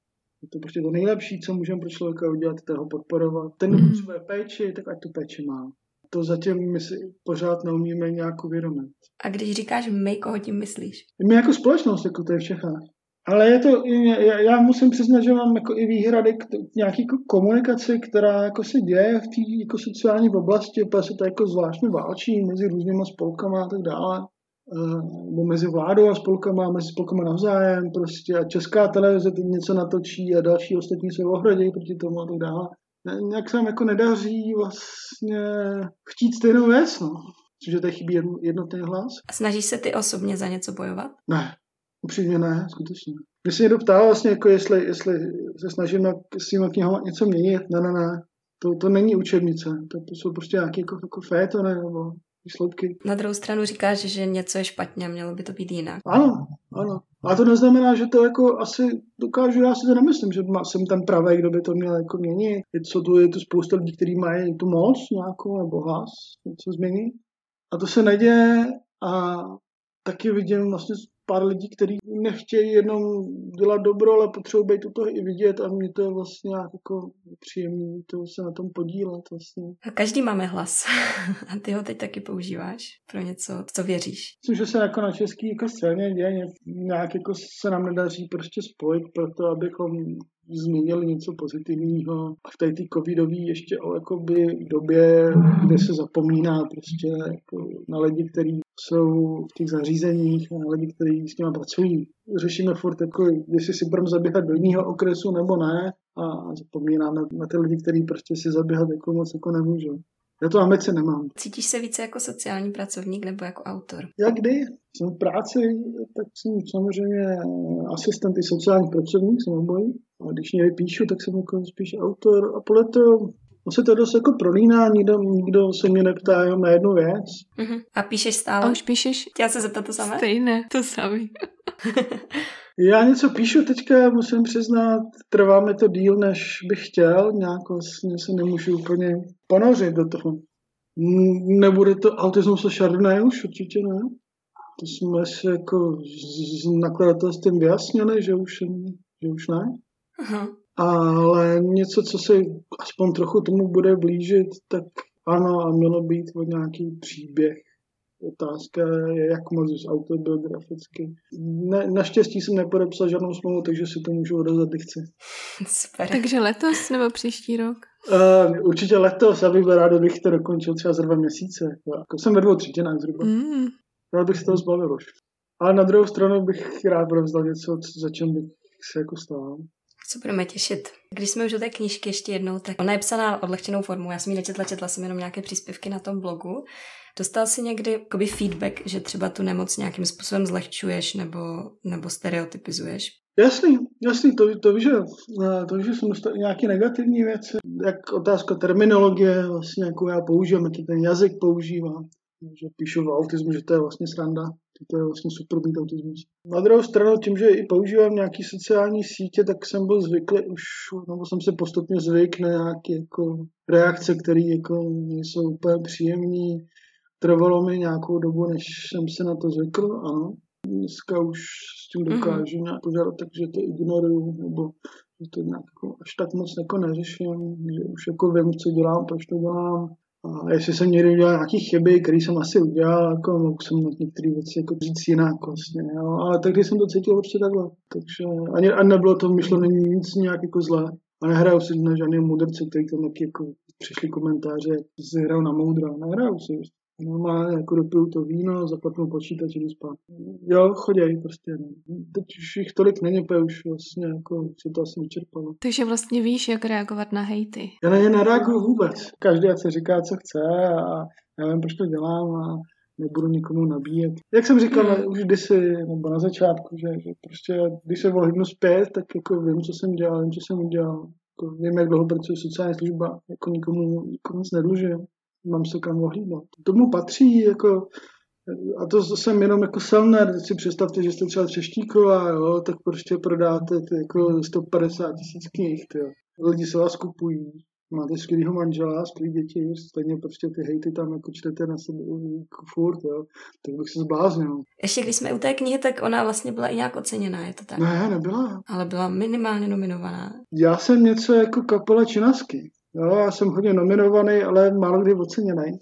Je to prostě to nejlepší, co můžeme pro člověka udělat, toho podporovat. Ten, kdo mm. potřebuje péči, tak ať tu péči má. To zatím my si pořád neumíme nějak uvědomit. A když říkáš my, koho tím myslíš? My jako společnost, jako to je v Čechách. Ale je to, já, já musím přiznat, že mám jako i výhrady k nějaké jako komunikaci, která jako se děje v té jako sociální oblasti, protože se to jako zvláštně válčí mezi různýma spolkama a tak dále. Eh, nebo mezi vládou a spolkama, mezi spolkama navzájem, prostě a česká televize teď něco natočí a další ostatní se ohradí proti tomu a tak dále. Nějak se nám jako nedaří vlastně chtít stejnou věc, no. Což je tady chybí jednotný hlas. A snažíš se ty osobně za něco bojovat? Ne, upřímně ne, skutečně. Když se někdo ptá vlastně, jako jestli, jestli se snažíme s tím knihou něco měnit, ne, ne, ne. To, to není učebnice, to, to jsou prostě nějaké jako, jako fétony nebo výsledky. Na druhou stranu říkáš, že něco je špatně a mělo by to být jinak. Ano, ano. A to neznamená, že to jako asi dokážu, já si to nemyslím, že jsem ten pravý, kdo by to měl jako měnit. Je, co tu, je tu spousta lidí, kteří mají tu moc nějakou nebo hlas, něco změnit. A to se neděje a taky vidím vlastně pár lidí, kteří nechtějí jenom dělat dobro, ale potřebují být u toho i vidět a mě to je vlastně jako příjemné to se na tom podílet vlastně. A každý máme hlas a ty ho teď taky používáš pro něco, co věříš. Myslím, že se jako na český jako scéně děje nějak jako se nám nedaří prostě spojit pro to, abychom změnili něco pozitivního. A v té covidové ještě o jakoby době, kde se zapomíná prostě jako na lidi, kteří jsou v těch zařízeních a na lidi, kteří s nimi pracují. Řešíme furt, jako, jestli si budeme zaběhat do jiného okresu nebo ne a zapomínáme na ty lidi, kteří prostě si zaběhat jako moc jako nemůžou. Já to ambice nemám. Cítíš se více jako sociální pracovník nebo jako autor? Jak kdy? Jsem v práci, tak jsem samozřejmě asistent i sociální pracovník, jsem obojí. A když někde píšu, tak jsem jako spíš autor. A podle toho No se to dost jako prolíná, nikdo, nikdo se mě neptá jenom na jednu věc. Uh-huh. A píšeš stále? A už píšeš? Chtěla se zeptat to samé? Stejné, to samé. Já něco píšu teďka, musím přiznat, trvá mi to díl, než bych chtěl, nějak vlastně se nemůžu úplně ponořit do toho. Nebude to autismus a Chardonnay už, určitě ne. To jsme si jako s nakladatelstvím vyjasnili, že už, že už ne. Aha. Ale něco, co se aspoň trochu tomu bude blížit, tak ano, a mělo být o nějaký příběh Otázka je, jak moc autobiograficky. Ne, naštěstí jsem nepodepsal žádnou smlouvu, takže si to můžu odezat, kdy chci. Super. Takže letos nebo příští rok? Uh, určitě letos, já bych byl rád, bych to dokončil třeba za dva měsíce. Jako jsem ve dvou třetinách zhruba. Mm. Rád bych se toho zbavil už. Ale na druhou stranu bych rád odevzdal něco, za čem bych se jako stál. Co budeme těšit. Když jsme už do té knížky ještě jednou, tak ona je psaná odlehčenou formou. Já jsem ji nečetla, četla jsem jenom nějaké příspěvky na tom blogu. Dostal jsi někdy jakoby feedback, že třeba tu nemoc nějakým způsobem zlehčuješ nebo, nebo stereotypizuješ? Jasný, jasný, to, to že, to víš, že dostal nějaké negativní věci, jak otázka terminologie, vlastně, jakou já používám, jaký ten jazyk používám, že píšu o autismu, že to je vlastně sranda, to je vlastně super mít autismus. Na druhou stranu, tím, že i používám nějaké sociální sítě, tak jsem byl zvyklý už, nebo jsem se postupně zvyk na nějaké jako reakce, které jako nejsou úplně příjemné Trvalo mi nějakou dobu, než jsem se na to zvykl, ano. Dneska už s tím mhm. dokážu mm-hmm. nějak požádat, takže to ignoruju, nebo že to nějak jako, až tak moc jako neřeším, že už jako vím, co dělám, proč to dělám. A jestli jsem někdy udělal nějaké chyby, které jsem asi udělal, jako mohl jsem některé věci jako říct jinak vlastně, jo. ale tehdy jsem to cítil určitě takhle. Takže ani, ani nebylo to myšleno nic nějak jako zlé. A nehraju si na žádný mudrce, který tam jako přišli komentáře, že si hraju na moudra. Nehraju si normálně jako dopiju to víno, zaplatnou počítač, jdu spát. Jo, choděj prostě. No. Teď už jich tolik není, protože už vlastně jako se to asi vyčerpalo. Takže vlastně víš, jak reagovat na hejty. Já na ně nereaguju vůbec. Každý se říká, co chce a já vím, proč to dělám a nebudu nikomu nabíjet. Jak jsem říkal hmm. už kdysi, nebo na začátku, že, že prostě když se ohybnu zpět, tak jako vím, co jsem dělal, vím, co jsem udělal. Jako vím, jak dlouho pracuje sociální služba, jako nikomu, nikomu nic nedlužím. Mám se kam ohlídat. Tomu patří, jako a to jsem jenom jako selner, teď si představte, že jste třeba třeštíková, jo, tak prostě prodáte ty jako 150 tisíc knih, jo. Lidi se vás kupují, máte skvělýho manžela, skvělý děti, stejně prostě ty hejty tam jako čtete na sebe jako furt, jo, tak bych se zbláznil. Ještě když jsme u té knihy, tak ona vlastně byla i nějak oceněná, je to tak? Ne, nebyla. Ale byla minimálně nominovaná. Já jsem něco jako kapela Činasky. Jo, já jsem hodně nominovaný, ale málo kdy oceněný.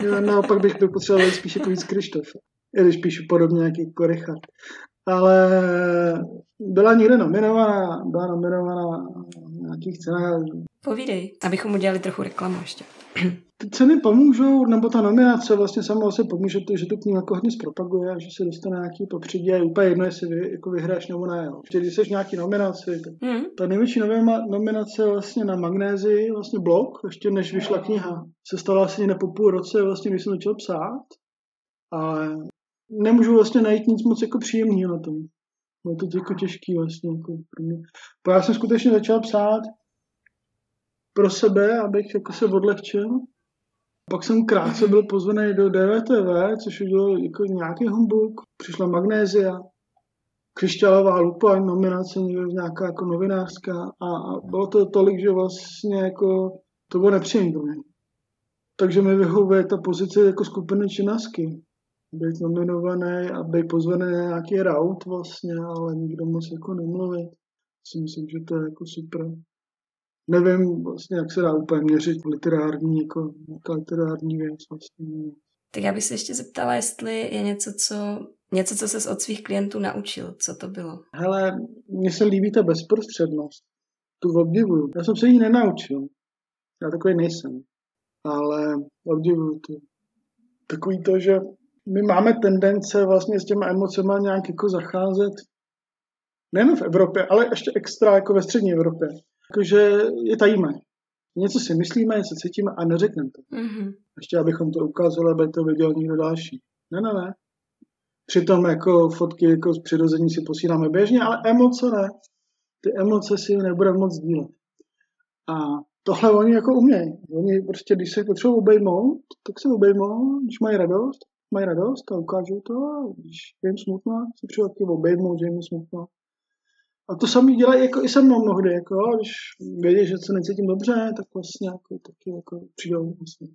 Naopak bych byl potřeboval spíš jako víc Krištof. I když píšu podobně jako Richard. Ale byla někde nominovaná, byla nominovaná nějakých cenách. Povídej, abychom udělali trochu reklamu ještě. Ty ceny pomůžou, nebo ta nominace vlastně sama se pomůže, to, že tu knihu jako hodně zpropaguje a že se dostane nějaký popředí a je úplně jedno, jestli vy, jako vyhráš nebo ne. Jo. Když jsi nějaký nominaci, tak mm. ta největší nominace vlastně na Magnézi, vlastně blog, ještě než vyšla kniha, se stala asi ne po půl roce, vlastně, když jsem začal psát. Ale nemůžu vlastně najít nic moc jako příjemného na tom. Bylo to jako těžký vlastně. Jako pro mě. já jsem skutečně začal psát pro sebe, abych jako se odlehčil. Pak jsem krátce byl pozvaný do DVTV, což udělal jako nějaký humbuk. Přišla Magnézia, Křišťálová lupa, nominace nějaká jako novinářská a, a bylo to tolik, že vlastně jako to bylo nepříjemné Takže mi vyhovuje ta pozice jako skupiny činasky. Být nominovaný a být pozvaný na nějaký round vlastně, ale nikdo moc jako nemluvit. Si myslím, že to je jako super nevím vlastně, jak se dá úplně měřit literární, jako literární věc vlastně. Tak já bych se ještě zeptala, jestli je něco, co, něco, co ses od svých klientů naučil. Co to bylo? Hele, mně se líbí ta bezprostřednost. Tu obdivuju. Já jsem se jí nenaučil. Já takový nejsem. Ale obdivuju to. Takový to, že my máme tendence vlastně s těma emocemi nějak jako zacházet nejen v Evropě, ale ještě extra jako ve střední Evropě jakože je tajíme. Něco si myslíme, něco cítíme a neřekneme to. Mm-hmm. Ještě abychom to ukázali, aby to viděl někdo další. Ne, ne, ne. Přitom jako fotky jako z přirození si posíláme běžně, ale emoce ne. Ty emoce si nebudeme moc dílet. A tohle oni jako umějí. Oni prostě, když se potřebují obejmout, tak se obejmou, když mají radost, mají radost a ukážou to. A když je jim smutno, si přijde obejmout, že jim smutno. A to samý dělají jako i se mnou mnohdy, jako, když vědí, že se necítím dobře, tak vlastně jako, taky jako přijdou. Vlastně.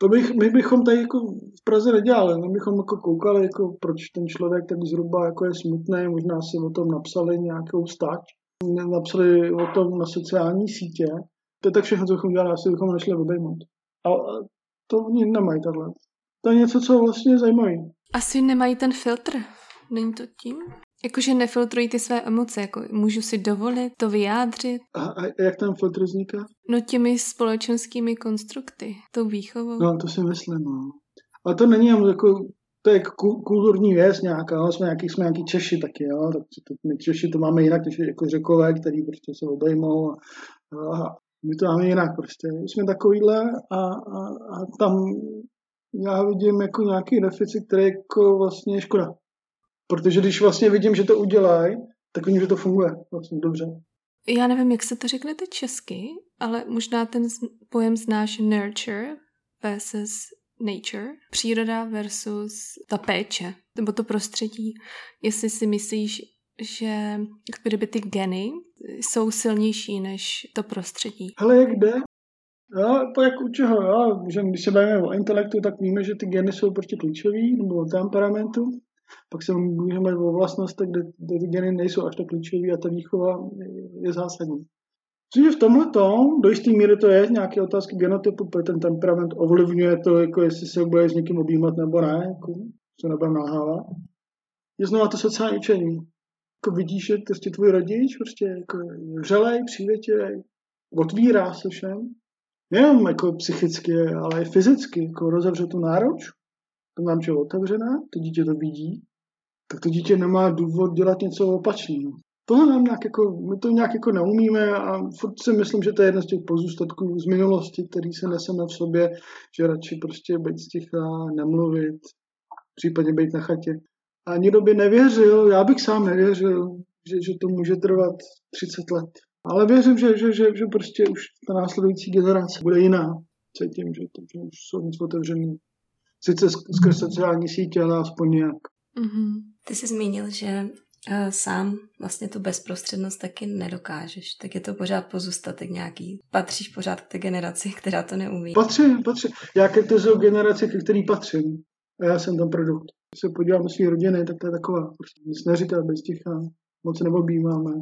To bych, my bychom tady jako v Praze nedělali, my bychom jako koukali, jako proč ten člověk tak zhruba jako je smutný, možná si o tom napsali nějakou stať, napsali o tom na sociální sítě. To je tak všechno, co bychom dělali, asi bychom nešli obejmout. A to oni nemají takhle. To je něco, co vlastně je zajímavé. Asi nemají ten filtr. Není to tím? Jakože nefiltrují ty své emoce, jako můžu si dovolit to vyjádřit. A, a jak ten filtr vzniká? No těmi společenskými konstrukty, tou výchovou. No, to si myslím, no. A to není jako, to je kulturní věc nějaká, no, jsme nějaký, jsme nějaký Češi taky, jo, tak to, my Češi to máme jinak, než jako řekové, který prostě se obejmou a, a my to máme jinak prostě. Jsme takovýhle a, a, a tam já vidím jako nějaký deficit, který jako vlastně je škoda. Protože když vlastně vidím, že to udělají, tak vidím, že to funguje vlastně dobře. Já nevím, jak se to řeknete česky, ale možná ten pojem znáš nurture versus nature, příroda versus ta péče, nebo to prostředí. Jestli si myslíš, že kdyby ty geny jsou silnější než to prostředí. Ale jak jde? Jo, to jak u čeho, jo? Že když se bavíme o intelektu, tak víme, že ty geny jsou prostě klíčový, nebo o temperamentu. Pak se můžeme o vlastnostech, kde, kde ty geny nejsou až tak klíčové a ta výchova je zásadní. Že v tomhle tom, do jisté míry to je nějaké otázky genotypu, protože ten temperament ovlivňuje to, jako jestli se bude s někým objímat nebo ne, jako, co nebudeme nalhávat. Je znovu to sociální učení. Jako vidíš, že prostě tvůj rodič prostě jako vřelej, přívětivý, otvírá se všem. Nejenom jako psychicky, ale i fyzicky, jako rozevře tu náruč, to mám je otevřená, to dítě to vidí, tak to dítě nemá důvod dělat něco opačného. tohle nám nějak jako, my to nějak jako neumíme a furt si myslím, že to je jeden z těch pozůstatků z minulosti, který se neseme v sobě, že radši prostě být sticha, nemluvit, případně být na chatě. A nikdo by nevěřil, já bych sám nevěřil, že, že to může trvat 30 let. Ale věřím, že, že, že, že prostě už ta následující generace bude jiná. Cítím, že, to, že už jsou nic otevřený. Sice skrz sociální sítě, ale aspoň nějak. Mm-hmm. Ty jsi zmínil, že uh, sám vlastně tu bezprostřednost taky nedokážeš. Tak je to pořád pozůstatek nějaký. Patříš pořád k té generaci, která to neumí. Patřím, patřím. Já ke to jsou generaci, ke který patřím. A já jsem ten produkt. Když se podívám do své rodiny, tak to je taková. Prostě nic neříká bez ticha. Moc neobjímáme.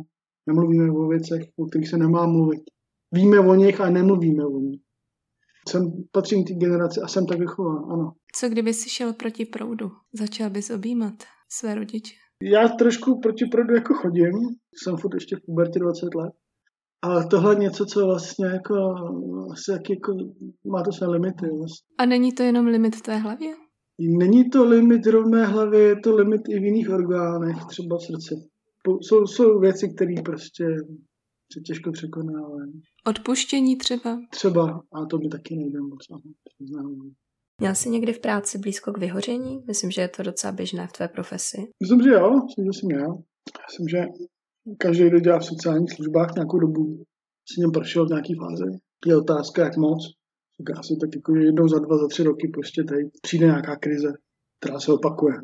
Nemluvíme o věcech, o kterých se nemá mluvit. Víme o nich a nemluvíme o nich. Jsem, patřím k té generaci a jsem tak vychován, ano. Co kdyby si šel proti proudu? Začal bys objímat své rodiče? Já trošku proti proudu jako chodím. Jsem furt ještě v pubertě 20 let. Ale tohle je něco, co vlastně jako, asi jak jako má to své limity. Vlastně. A není to jenom limit v té hlavě? Není to limit v mé hlavě, je to limit i v jiných orgánech, třeba v srdci. Jsou, jsou věci, které prostě se těžko překonávají. Odpuštění třeba? Třeba, a to by taky nejde moc. Měl jsi někdy v práci blízko k vyhoření? Myslím, že je to docela běžné v tvé profesi. Myslím, že jo, myslím, že jsem měl. Myslím, že každý, kdo dělá v sociálních službách nějakou dobu, si něm prošel v nějaký fázi. Je otázka, jak moc. Tak asi tak jako jednou za dva, za tři roky prostě tady přijde nějaká krize, která se opakuje.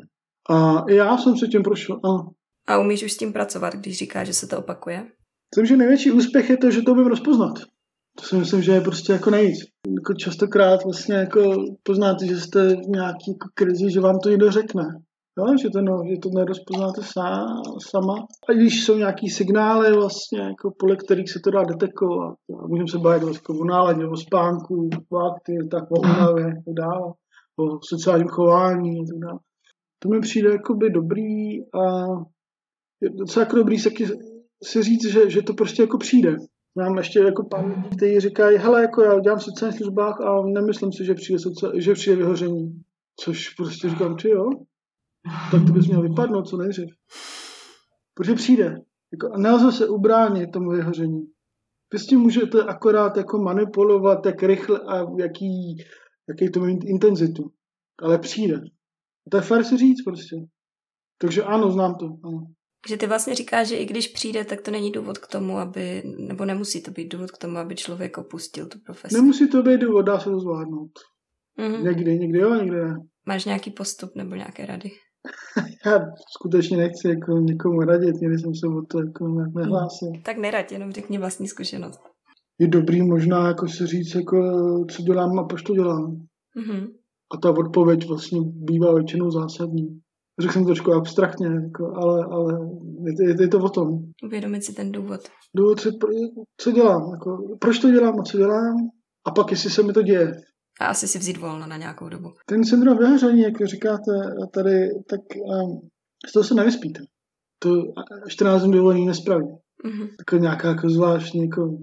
A já jsem se tím prošel, ano. A umíš už s tím pracovat, když říkáš, že se to opakuje? Myslím, že největší úspěch je to, že to umím rozpoznat. To si myslím, že je prostě jako nejvíc. Jako častokrát vlastně jako poznáte, že jste v nějaký jako krizi, že vám to někdo řekne. Jo, že, to, no, že to nerozpoznáte sám, sama. A když jsou nějaký signály vlastně, jako podle kterých se to dá detekovat. Můžeme se bavit vlastně o náladě, o spánku, o akty, tak o únavě, tak dále, o sociálním chování a tak dále. To mi přijde jakoby dobrý a je docela jako dobrý se si říct, že, že to prostě jako přijde. Mám ještě jako pár lidí, kteří říkají, hele, jako já dělám v sociálních službách a nemyslím si, že přijde, že přijde vyhoření. Což prostě říkám, ty jo, tak to bys měl vypadnout co nejdřív. Protože přijde. Jako, a nelze se ubránit tomu vyhoření. Vy s tím můžete akorát jako manipulovat, jak rychle a jaký, jaký to mít intenzitu. Ale přijde. A to je fér si říct prostě. Takže ano, znám to. Ano. Že ty vlastně říkáš, že i když přijde, tak to není důvod k tomu, aby, nebo nemusí to být důvod k tomu, aby člověk opustil tu profesi. Nemusí to být důvod, dá se to zvládnout. Mm-hmm. Někdy, někdy jo, někdy ne. Máš nějaký postup nebo nějaké rady? Já skutečně nechci jako někomu radit, nikdy jsem se o to jako nehlásil. Mm. Tak nerad, jenom řekni vlastní zkušenost. Je dobrý možná jako si říct, jako, co dělám a proč to dělám. Mm-hmm. A ta odpověď vlastně bývá většinou zásadní řekl jsem to trošku abstraktně, jako, ale, ale je, je, je to o tom. Uvědomit si ten důvod. Důvod, co, co dělám, jako, proč to dělám a co dělám, a pak jestli se mi to děje. A asi si vzít volno na nějakou dobu. Ten syndrom vyhoření, jak říkáte tady, tak um, z toho se nevyspíte. To 14 dní dovolení nespraví. Mm-hmm. Jako nějaká jako zvláštní jako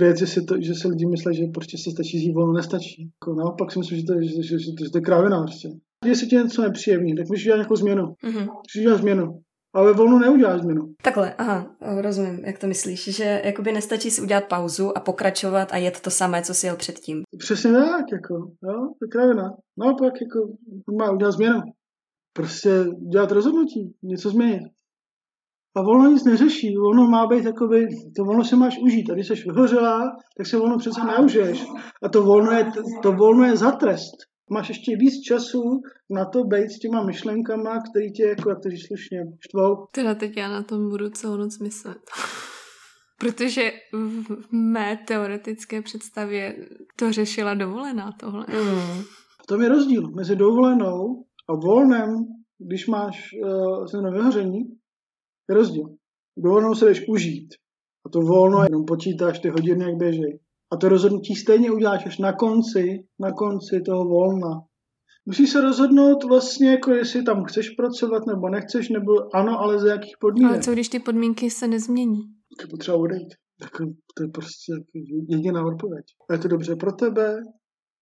věc, že, si to, že se lidi myslí, že prostě se stačí zjít volno, nestačí. Jako naopak si myslím, že to, že, že, že, že to je krávina prostě. Se ti něco nepříjemný, tak můžeš dělat nějakou změnu. Mm-hmm. Můžeš dělat změnu. Ale ve volnu neuděláš změnu. Takhle, aha, rozumím, jak to myslíš, že jakoby nestačí si udělat pauzu a pokračovat a jet to samé, co si jel předtím. Přesně tak, jako, jo, to je kravina. Naopak, jako, má udělat změnu. Prostě dělat rozhodnutí, něco změnit. A volno nic neřeší, volno má být jakoby, to volno se máš užít. A když jsi vyhořela, tak se volno přece neužiješ. A to volno je, to volno je za trest máš ještě víc času na to být s těma myšlenkama, který tě, jako jak to říct slušně, štvou. Teda teď já na tom budu celou noc myslet. Protože v mé teoretické představě to řešila dovolená tohle. Mm. V tom je rozdíl mezi dovolenou a volnem, když máš uh, na vyhoření, je rozdíl. Dovolenou se jdeš užít. A to volno jenom počítáš ty hodiny, jak běžej. A to rozhodnutí stejně uděláš až na konci, na konci toho volna. Musíš se rozhodnout vlastně, jako jestli tam chceš pracovat nebo nechceš, nebo ano, ale za jakých podmínek. Ale co když ty podmínky se nezmění? To je potřeba odejít. Tak to je prostě jediná odpověď. A je to dobře pro tebe,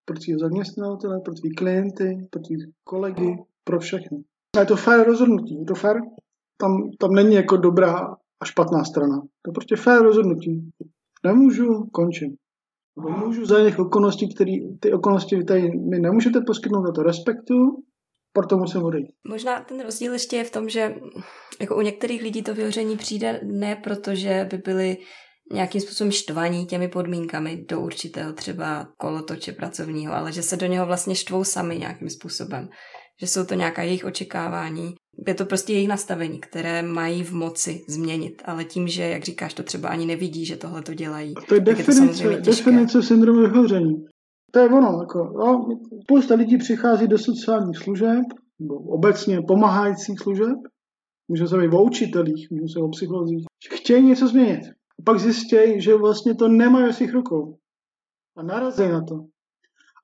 pro tvého zaměstnavatele, pro tvý klienty, pro tvý kolegy, pro všechny. A je to fér rozhodnutí, je to fér. Tam, tam není jako dobrá a špatná strana. To je prostě fér rozhodnutí. Nemůžu, končím. Nebo můžu za těch okolností, které ty okolnosti vy tady mi nemůžete poskytnout, a to respektu, proto musím odejít. Možná ten rozdíl ještě je v tom, že jako u některých lidí to vyhoření přijde ne proto, že by byli nějakým způsobem štvaní těmi podmínkami do určitého třeba kolotoče pracovního, ale že se do něho vlastně štvou sami nějakým způsobem. Že jsou to nějaká jejich očekávání. Je to prostě jejich nastavení, které mají v moci změnit, ale tím, že, jak říkáš, to třeba ani nevidí, že tohle to dělají. A to je definice, je to definice syndromu vyhoření. To je ono. Jako, jo, spousta lidí přichází do sociálních služeb, nebo obecně pomáhajících služeb, může se být o učitelích, může se o psychologích, chtějí něco změnit pak zjistějí, že vlastně to nemají ve svých rukou. A narazí na to.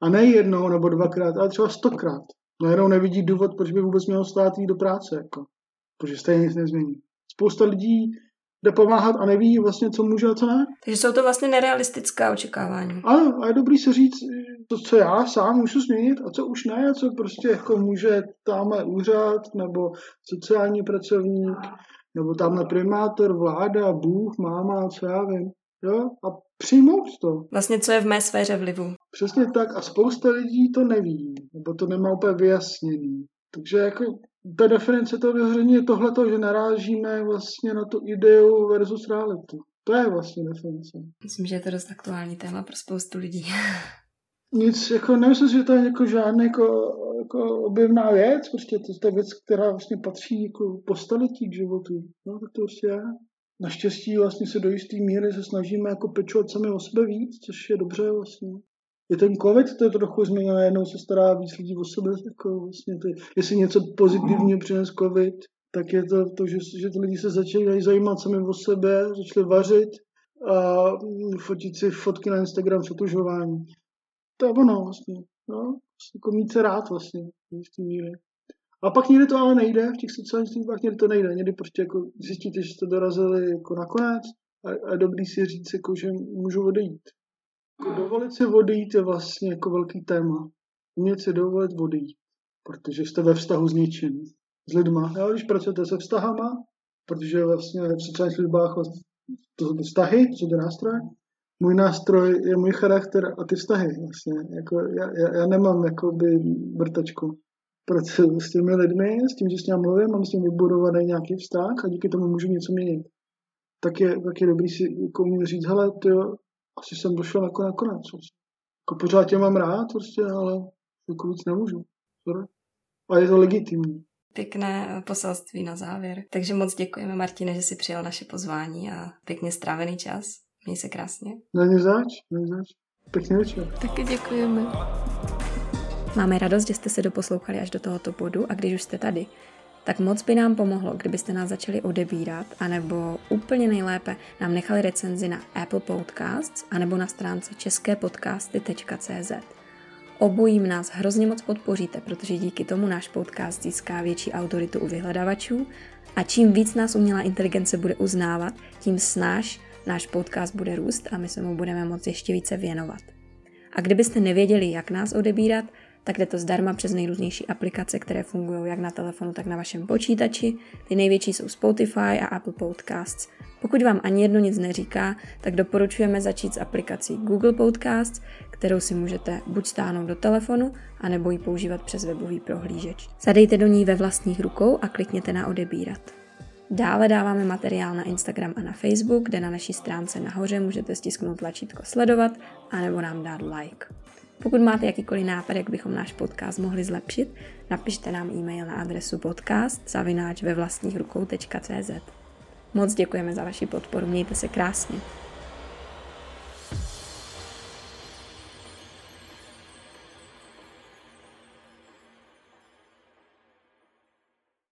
A ne jednou nebo dvakrát, ale třeba stokrát. Najednou nevidí důvod, proč by vůbec měl stát jít do práce. Jako. Protože stejně nic nezmění. Spousta lidí jde pomáhat a neví vlastně, co může a co ne. Takže jsou to vlastně nerealistická očekávání. Ano, a je dobrý se říct, to, co já sám můžu změnit a co už ne, a co prostě jako může tamhle úřad nebo sociální pracovník nebo tamhle primátor, vláda, Bůh, máma, co já vím. Jo? A přijmout to. Vlastně, co je v mé sféře vlivu. Přesně tak. A spousta lidí to neví, nebo to nemá úplně vyjasněný. Takže jako ta definice toho vyhoření je tohleto, že narážíme vlastně na tu ideu versus realitu. To je vlastně definice. Myslím, že je to dost aktuální téma pro spoustu lidí. Nic, jako nemyslím, že to je jako žádný jako, jako objevná věc, prostě to, to je věc, která vlastně patří jako po staletí k životu. No, tak to prostě je. Naštěstí vlastně se do jisté míry se snažíme jako pečovat sami o sebe víc, což je dobře vlastně. Je ten covid, to je trochu změna, jednou se stará víc lidí o sebe, jako vlastně ty, jestli něco pozitivně přines covid, tak je to to, že, že ty lidi se začínají zajímat sami o sebe, začali vařit a fotit si fotky na Instagram s to je ono vlastně. No, jako mít se rád vlastně v té míry. A pak někdy to ale nejde, v těch sociálních službách někdy to nejde. Někdy prostě jako zjistíte, že jste dorazili jako nakonec a, a dobrý si říct, jako, že můžu odejít. Jako dovolit si odejít je vlastně jako velký téma. Umět si dovolit odejít, protože jste ve vztahu s něčím, s lidma. Jo, když pracujete se vztahama, protože vlastně v sociálních službách to jsou ty vztahy, to jsou ty nástroje, můj nástroj je můj charakter a ty vztahy. Vlastně. Jako já, já, já, nemám jakoby vrtačku. Pracuji s těmi lidmi, s tím, že s ním mluvím, mám s tím vybudovaný nějaký vztah a díky tomu můžu něco měnit. Tak je, tak je dobrý si jako říct, hele, ty asi jsem došel jako nakonec. Jako pořád tě mám rád, prostě, ale jako víc nemůžu. Sorry. A je to legitimní. Pěkné poselství na závěr. Takže moc děkujeme, Martine, že jsi přijal naše pozvání a pěkně strávený čas. Měj se krásně. Není zač, není zač. Pěkný večer. Taky děkujeme. Máme radost, že jste se doposlouchali až do tohoto bodu a když už jste tady, tak moc by nám pomohlo, kdybyste nás začali odebírat, anebo úplně nejlépe nám nechali recenzi na Apple Podcasts, anebo na stránce česképodcasty.cz. Obojím nás hrozně moc podpoříte, protože díky tomu náš podcast získá větší autoritu u vyhledavačů a čím víc nás umělá inteligence bude uznávat, tím snáš náš podcast bude růst a my se mu budeme moci ještě více věnovat. A kdybyste nevěděli, jak nás odebírat, tak jde to zdarma přes nejrůznější aplikace, které fungují jak na telefonu, tak na vašem počítači. Ty největší jsou Spotify a Apple Podcasts. Pokud vám ani jedno nic neříká, tak doporučujeme začít s aplikací Google Podcasts, kterou si můžete buď stáhnout do telefonu, anebo ji používat přes webový prohlížeč. Zadejte do ní ve vlastních rukou a klikněte na odebírat. Dále dáváme materiál na Instagram a na Facebook, kde na naší stránce nahoře můžete stisknout tlačítko sledovat anebo nám dát like. Pokud máte jakýkoliv nápad, jak bychom náš podcast mohli zlepšit, napište nám e-mail na adresu podcast ve vlastních rukou.cz. Moc děkujeme za vaši podporu, mějte se krásně.